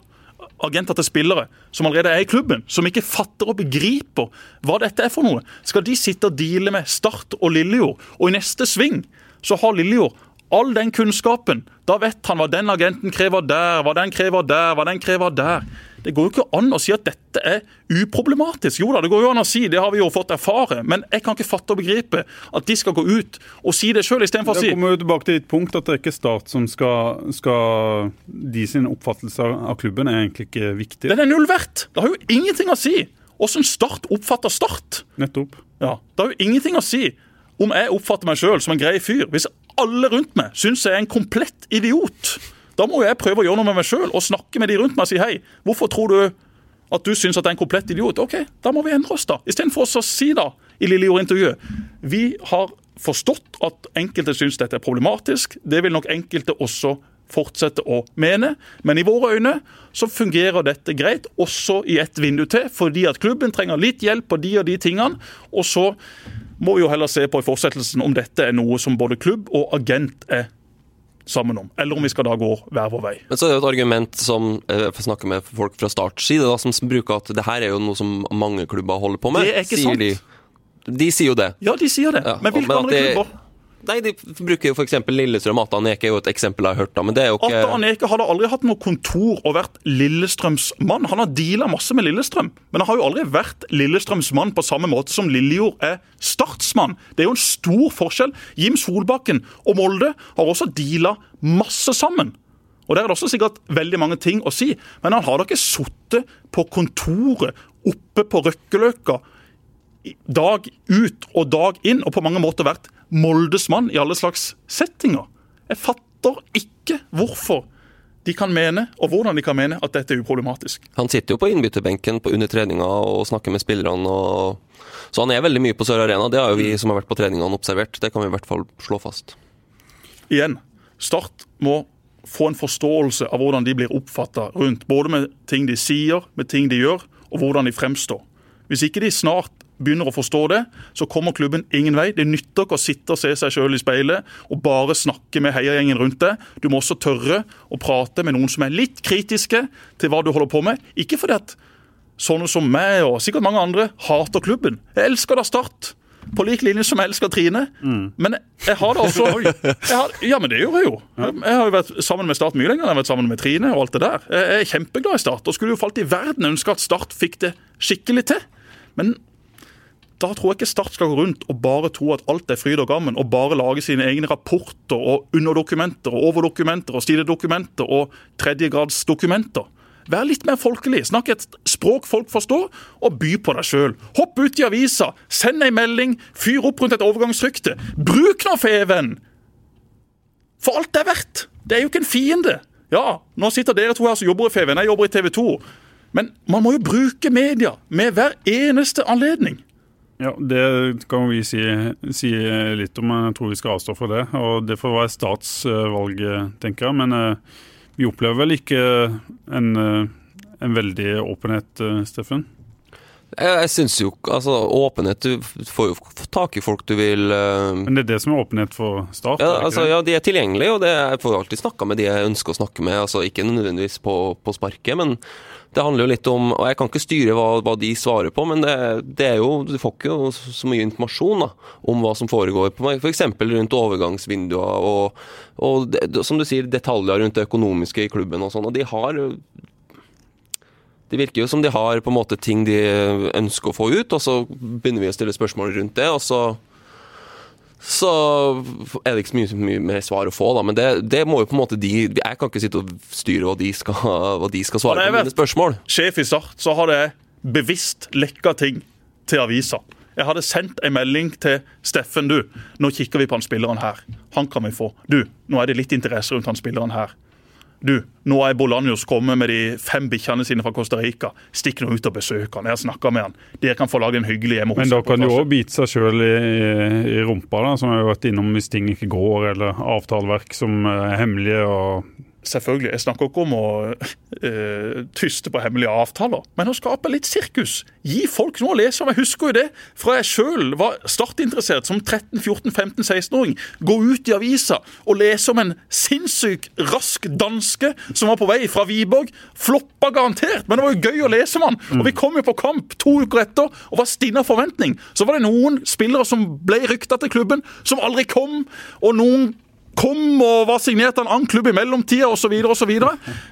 agenter til spillere som allerede er i klubben. Som ikke fatter og begriper hva dette er for noe. Skal de sitte og deale med Start og Lillejord, og i neste sving så har Lillejord all den kunnskapen. Da vet han hva den agenten krever der, hva den krever der, hva den krever der. Det går jo ikke an å si at dette er uproblematisk. Jo da, det går jo an å si, det har vi jo fått erfare. Men jeg kan ikke fatte og begripe at de skal gå ut og si det sjøl, istedenfor å si kommer vi jo tilbake til ditt punkt at det er ikke Start som skal, skal De sin oppfattelse av klubben er egentlig ikke viktig. den er null verdt. Det har jo ingenting å si åssen Start oppfatter Start. Nettopp. Ja, Det har jo ingenting å si om jeg oppfatter meg sjøl som en grei fyr. Hvis alle rundt meg syns jeg er en komplett idiot, da må jeg prøve å gjøre noe med meg sjøl og snakke med de rundt meg og si hei, hvorfor tror du at du syns at jeg er en komplett idiot? OK, da må vi endre oss, da. Istedenfor å si da i Lillejord-intervjuet vi har forstått at enkelte syns dette er problematisk. Det vil nok enkelte også fortsette å mene. Men i våre øyne så fungerer dette greit, også i ett vindu til, fordi at klubben trenger litt hjelp på de og de tingene. Og så må vi jo heller se på i fortsettelsen om dette er noe som både klubb og agent er sammen om, eller om vi skal da gå hver vår vei. Men så er det jo et argument som eh, jeg snakker med folk fra startside, da, som bruker at det her er jo noe som mange klubber holder på med. Det er ikke sant. De. de sier jo det. Ja, de sier det. Ja, men hvilke men andre det- klubber? Nei, de bruker jo f.eks. Lillestrøm. Atan Eke er jo et eksempel jeg har hørt, da, men det er jo ikke... Atan Aneke hadde aldri hatt noe kontor og vært Lillestrøms mann. Han har deala masse med Lillestrøm, men han har jo aldri vært Lillestrøms mann på samme måte som Lillejord er Startsmann. Det er jo en stor forskjell. Jim Solbakken og Molde har også deala masse sammen. Og Der er det også sikkert veldig mange ting å si, men han har da ikke sittet på kontoret oppe på Røkkeløkka dag ut og dag inn, og på mange måter vært Moldes mann i alle slags settinger. Jeg fatter ikke hvorfor de kan mene, og hvordan de kan mene, at dette er uproblematisk. Han sitter jo på innbytterbenken på under treninga og snakker med spillerne. Og... Så han er veldig mye på Sør Arena. Det har jo vi som har vært på treningene observert. Det kan vi i hvert fall slå fast. Igjen, Start må få en forståelse av hvordan de blir oppfatta rundt. Både med ting de sier, med ting de gjør, og hvordan de fremstår. Hvis ikke de snart begynner å forstå det, så kommer klubben ingen vei. Det nytter ikke å sitte og se seg sjøl i speilet og bare snakke med heiagjengen rundt deg. Du må også tørre å prate med noen som er litt kritiske til hva du holder på med. Ikke fordi at sånne som meg og sikkert mange andre hater klubben. Jeg elsker da Start. På lik linje som jeg elsker Trine. Men jeg har det også jeg har, Ja, men det gjør jeg jo. Jeg har jo vært sammen med Start mye lenger enn jeg har vært sammen med Trine. og alt det der. Jeg er kjempeglad i Start, og skulle jo falt i verden ønske at Start fikk det skikkelig til. Men da tror jeg ikke Start skal gå rundt og bare tro at alt er fryd og gammen, og bare lage sine egne rapporter og underdokumenter og overdokumenter og sidedokumenter og tredjegradsdokumenter. Vær litt mer folkelig. Snakk et språk folk forstår, og by på deg sjøl. Hopp ut i avisa, send ei melding, fyr opp rundt et overgangsrykte. Bruk nå Feven! For alt det er verdt. Det er jo ikke en fiende. Ja, nå sitter dere to her som jobber i Feven, jeg jobber i TV 2. Men man må jo bruke media med hver eneste anledning. Ja, Det kan vi si, si litt om, jeg tror vi skal avstå fra det. Og Det får være statsvalg, tenker jeg. Men eh, vi opplever vel ikke en, eh, en veldig åpenhet, eh, Steffen? Jeg, jeg syns jo altså, åpenhet Du får jo tak i folk du vil uh, Men det er det som er åpenhet for Start? ja, altså, ja, de er tilgjengelige, og det, jeg får alltid snakka med de jeg ønsker å snakke med. Altså, ikke nødvendigvis på, på sparket, men det handler jo litt om Og jeg kan ikke styre hva, hva de svarer på, men det, det er jo Du får ikke så mye informasjon da, om hva som foregår, f.eks. rundt overgangsvinduer og, og det, som du sier, detaljer rundt det økonomiske i klubben og sånn. Og de har det virker jo som de har på en måte ting de ønsker å få ut, og så begynner vi å stille spørsmål rundt det, og så så er det ikke så mye, mye mer svar å få, da. Men det, det må jo på en måte de Jeg kan ikke sitte og styre hva de skal, hva de skal svare på mine spørsmål. sjef i Start, så har det bevisst lekka ting til avisa. Jeg hadde sendt en melding til Steffen. Du, nå kikker vi på han spilleren her. Han kan vi få. Du, nå er det litt interesse rundt han spilleren her. Du, nå er Bolanjos kommet med de fem bikkjene sine fra Costa Rica. Stikk nå ut og besøk han. Jeg snakka med han. Dere kan få lage en hyggelig hjemme Men da kan du òg bite seg sjøl i, i rumpa, da, som har vært innom hvis ting ikke går, eller avtaleverk som er hemmelige. og Selvfølgelig. Jeg snakker ikke om å uh, tyste på hemmelige avtaler, men å skape litt sirkus. Gi folk noe å lese om. Jeg husker jo det fra jeg sjøl var startinteressert som 13-14-15-16-åring. Gå ut i avisa og lese om en sinnssyk rask danske som var på vei fra Wiborg. Floppa garantert, men det var jo gøy å lese om han. Og vi kom jo på kamp to uker etter og var stinna forventning. Så var det noen spillere som ble rykta til klubben, som aldri kom. og noen kom og var signert av en annen klubb i mellomtida osv.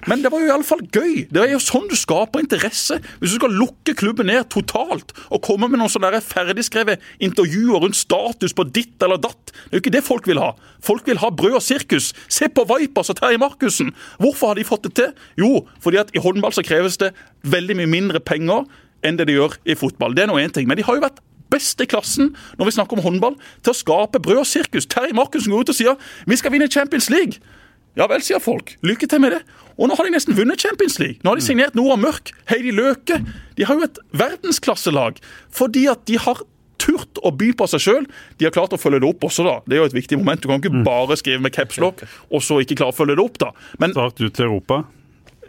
Men det var jo iallfall gøy. Det er jo sånn du skaper interesse. Hvis du skal lukke klubben ned totalt og komme med noen sånne ferdigskrevet intervjuer rundt status på ditt eller datt, det er jo ikke det folk vil ha. Folk vil ha brød og sirkus. Se på Vipers og Terje Markussen. Hvorfor har de fått det til? Jo, fordi at i håndball så kreves det veldig mye mindre penger enn det de gjør i fotball. Det er nå én ting. Men de har jo vært beste klassen når vi snakker om håndball, til å skape brød og sirkus. Terje Markussen går ut og sier vi skal vinne Champions League. Ja vel, sier folk. Lykke til med det. Og nå har de nesten vunnet Champions League. Nå har de signert Nora Mørk, Heidi Løke. De har jo et verdensklasselag fordi at de har turt å by på seg sjøl. De har klart å følge det opp også, da. Det er jo et viktig moment. Du kan ikke bare skrive med capslock og så ikke klare å følge det opp, da. Men Start ut til Europa.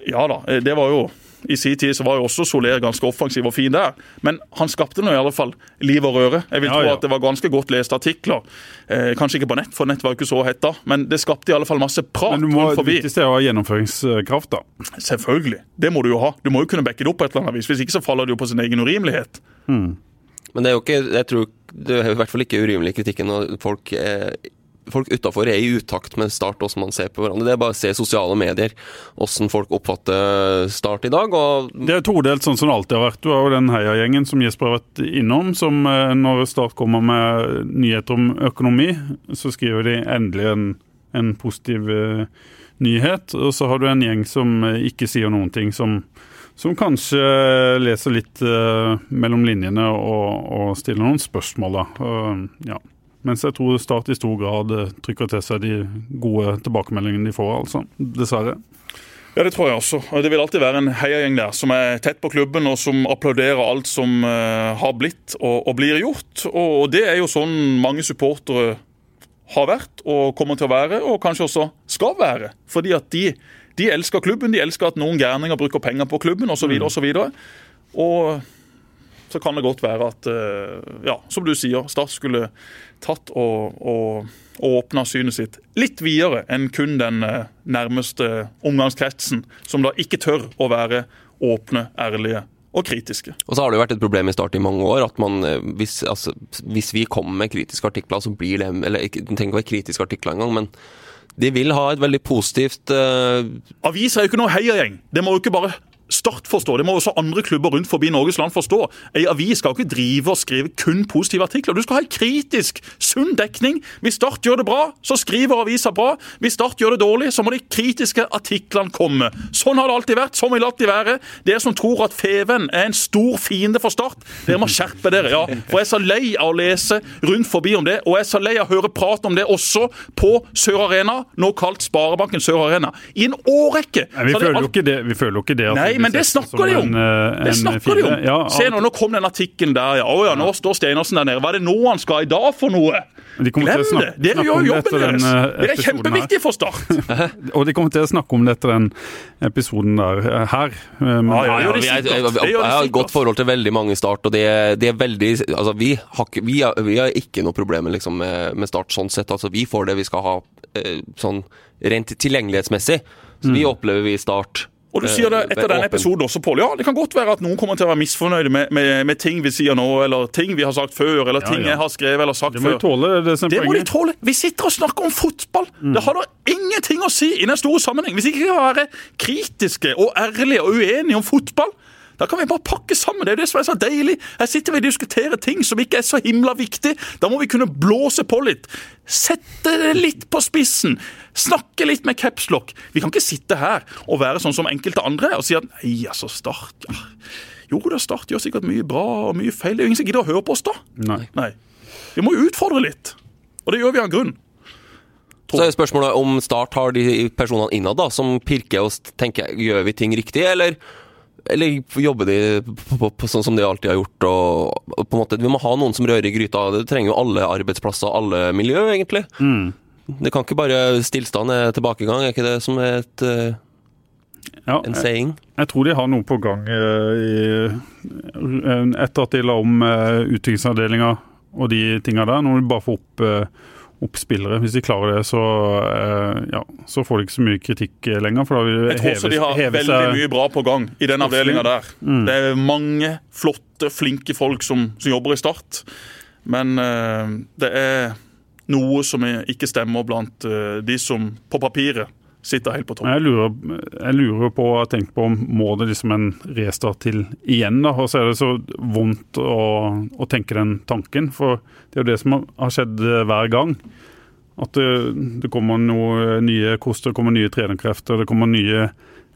ja da, eh, det var jo i sin tid så var jo også Soler ganske offensiv og fin der. Men han skapte nå i alle fall liv og røre. Jeg vil Ja, tro ja. at det var ganske godt leste artikler. Eh, kanskje ikke på nett, for nett var jo ikke så hett da. Men det skapte i alle fall masse prat Men du må, det viktigste er å ha gjennomføringskraft, da. Selvfølgelig. Det må du jo ha. Du må jo kunne backe det opp på et eller annet vis. Hvis ikke så faller det jo på sin egen urimelighet. Men det er jo ikke Jeg tror det er i hvert fall ikke urimelig kritikken når folk er Folk utafor er i utakt med Start, hvordan man ser på hverandre. Det er bare å se sosiale medier, hvordan folk oppfatter Start i dag. Det er todelt sånn som det alltid har vært. Du har jo den heiagjengen som Jesper har vært innom, som eh, når Start kommer med nyheter om økonomi, så skriver de endelig en, en positiv eh, nyhet. Og så har du en gjeng som eh, ikke sier noen ting, som, som kanskje leser litt uh, mellom linjene og, og stiller noen spørsmål, da. Uh, ja. Mens jeg tror Start i stor grad eh, trykker til seg de gode tilbakemeldingene de får, altså. Dessverre. Ja, det tror jeg også. Det vil alltid være en heiagjeng der som er tett på klubben og som applauderer alt som eh, har blitt og, og blir gjort. Og, og det er jo sånn mange supportere har vært og kommer til å være, og kanskje også skal være. Fordi at de, de elsker klubben, de elsker at noen gærninger bruker penger på klubben osv. Og, så videre. og så kan det godt være at, eh, ja, som du sier, Start skulle tatt og, og, og åpna synet sitt litt videre enn kun den eh, nærmeste omgangskretsen, som da ikke tør å være åpne, ærlige og kritiske. Og så har det jo vært et problem i Start i mange år at man, eh, hvis, altså, hvis vi kommer med kritiske artikler, så blir det Eller det trenger ikke å være kritiske artikler engang, men de vil ha et veldig positivt uh... Avis er jo ikke noe heiagjeng. Det må jo ikke bare Start forstå. Det må også andre klubber rundt forbi Norges land forstå. Ei avis skal ikke drive og skrive kun positive artikler. Du skal ha en kritisk, sunn dekning. Hvis Start gjør det bra, så skriver avisa bra. Hvis Start gjør det dårlig, så må de kritiske artiklene komme. Sånn har det alltid vært. Sånn vil det alltid være. Dere som tror at Feven er en stor fiende for Start, dere må skjerpe dere. ja. For jeg er så lei av å lese rundt forbi om det, og jeg er så lei av å høre prat om det også på Sør Arena, nå kalt Sparebanken Sør Arena. I en årrekke. Nei, vi, føler alt- vi føler jo ikke det at Nei, men det snakker de om! en, eh, Det snakker de om! Ja, Se nå, nå kom den artikkelen der, ja. Å ja, nå står Stenersen der nede. Hva er det nå han skal i dag for noe? de kommer til å Glem snakke- det! Dere gjør jo jobben deres. eh, Dere er episoden kjempeviktige for Start. Og de kommer til å snakke om det etter den episoden der eh, her. eh, men- Ja, ja, Ja, er, jeg, har et godt forhold til veldig mange i Start, og det, er- det er veldig Altså, vi har, vi har, vi har ikke noe problem liksom, med, med Start sånn sett. Altså, vi får det vi skal ha eh, sånn rent tilgjengelighetsmessig. Så vi opplever vi i Start Og du sier det eh, etter den episoden også, Pål. Ja, det kan godt være at noen kommer til å være misfornøyde med, med, med ting vi sier nå, eller ting vi har sagt før, eller ting ja. jeg har skrevet eller sagt Det må før. de tåle det Det må de tåle. Vi sitter og snakker om fotball. Det har da ingenting å si i den store sammenheng. Hvis ikke vi kan være kritiske og ærlige og uenige om fotball, da kan vi bare pakke sammen. Det er det som er så deilig. Her sitter vi og diskuterer ting som ikke er så himla viktig. Da må vi kunne blåse på litt. Sette det litt på spissen. Snakke litt med capslock. Vi kan ikke sitte her og være sånn som enkelte andre og si at nei, altså, Start ja. Jo da, Start gjør sikkert mye bra og mye feil. Det er jo ingen som gidder å høre på oss da. Nei. Nei. Vi må utfordre litt. Og det gjør vi av en grunn. Så er spørsmålet om Start har de personene innad da, som pirker og tenker gjør vi ting riktig, eller, eller jobber de på, på, på sånn som de alltid har gjort? Og, og på en måte, Vi må ha noen som rører i gryta. Det trenger jo alle arbeidsplasser alle miljø, egentlig. Det kan ikke bare stillstand er tilbakegang, er ikke det som er et, uh, Ja, en saying? jeg tror de har noe på gang uh, i, etter at de la om uh, utviklingsavdelinga og de tinga der. Nå må de bare få opp, opp spillere. Hvis de klarer det, så, eh, ja, så får de ikke så mye kritikk eh, lenger. For da vil Jeg tror også de har veldig mye bra på gang i den avdelinga der. Det er mange flotte, flinke folk som, som jobber i Start. Men uh, det er noe som ikke stemmer blant uh, de som på papiret sitter helt på topp. Jeg lurer, jeg lurer på og tenker på må det liksom en restart til igjen. da, Og så er det så vondt å, å tenke den tanken, for det er jo det som har- skjedd hver gang. At det, det kommer noe nye koster, det kommer nye trenerkrefter, det kommer nye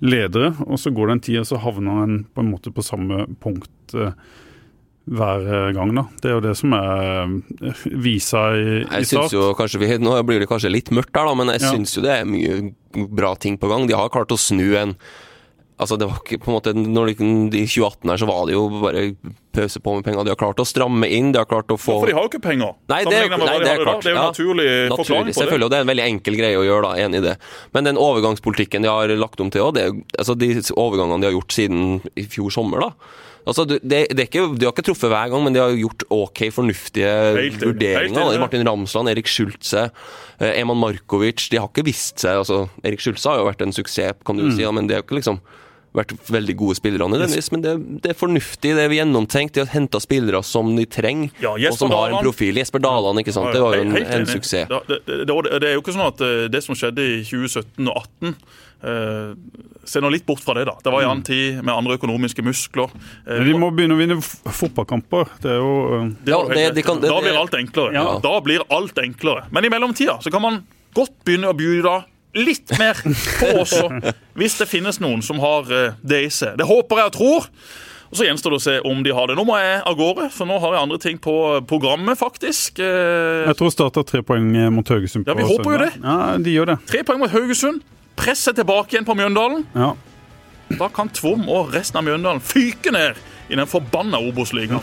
ledere. Og så går det en tid, og så havner en på en måte på samme punkt eh, hver eh, gang. da. Det er jo det som er eh, visa i, i Jeg synes jo kanskje vi, Nå blir det kanskje litt mørkt her, da, men jeg Ja. syns jo det er mye bra ting på gang. De har klart å snu en Altså det var ikke på en måte, når de, I 2018 her så var det jo bare pøse på med penger. De har klart å stramme inn, de har klart å få For de har jo ikke penger. Nei, det er- nei, det er klart, Det er jo ja. en naturlig, forklaring Naturlig, på det. selvfølgelig, og det er en veldig enkel greie å gjøre, da, enig i det. Men den overgangspolitikken de har lagt om til òg, altså de overgangene de har gjort siden i fjor sommer, da. Altså, det, det ikke, De har ikke truffet hver gang, men de har gjort ok fornuftige Helt vurderinger. helt enig. Martin Ramsland, Erik Schultze, eh, Eman Markovic. De har ikke vist seg altså, Erik Schultze har jo vært en suksess, kan du Mm. si, ja, men det har ikke liksom vært veldig gode spillere nødvendigvis. Men det, det er fornuftig, det er gjennomtenkt. De har henta spillere som de trenger, Ja, og som har en profil. Jesper Daland, ikke sant. Det var jo en, en suksess. Det, det, det, er jo ikke sånn at eh, det som skjedde i 2017 og 2018 eh, Se nå litt bort fra det, da. Det var en annen tid med andre økonomiske muskler. Eh, Men de må begynne å vinne fotballkamper. Det er jo eh, Ja, det- de kan- det- da blir alt enklere. Ja. Da blir alt enklere. Men i mellomtida så kan man godt begynne å bjude litt mer på også, hvis det finnes noen som har eh, det i seg. Det håper jeg og tror. Og Så gjenstår det å se om de har det. Nå må jeg av gårde, for nå har jeg andre ting på programmet, faktisk. Eh, Jeg tror Start har tre poeng eh, mot Haugesund. Ja, vi håper jo det. Ja, de gjør det. Tre poeng mot Haugesund. Presse tilbake igjen på Mjøndalen. Ja. Da kan Tvom og resten av Mjøndalen fyke ned i den forbanna Obos-ligaen.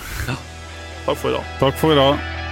Takk for i dag. Takk for i dag.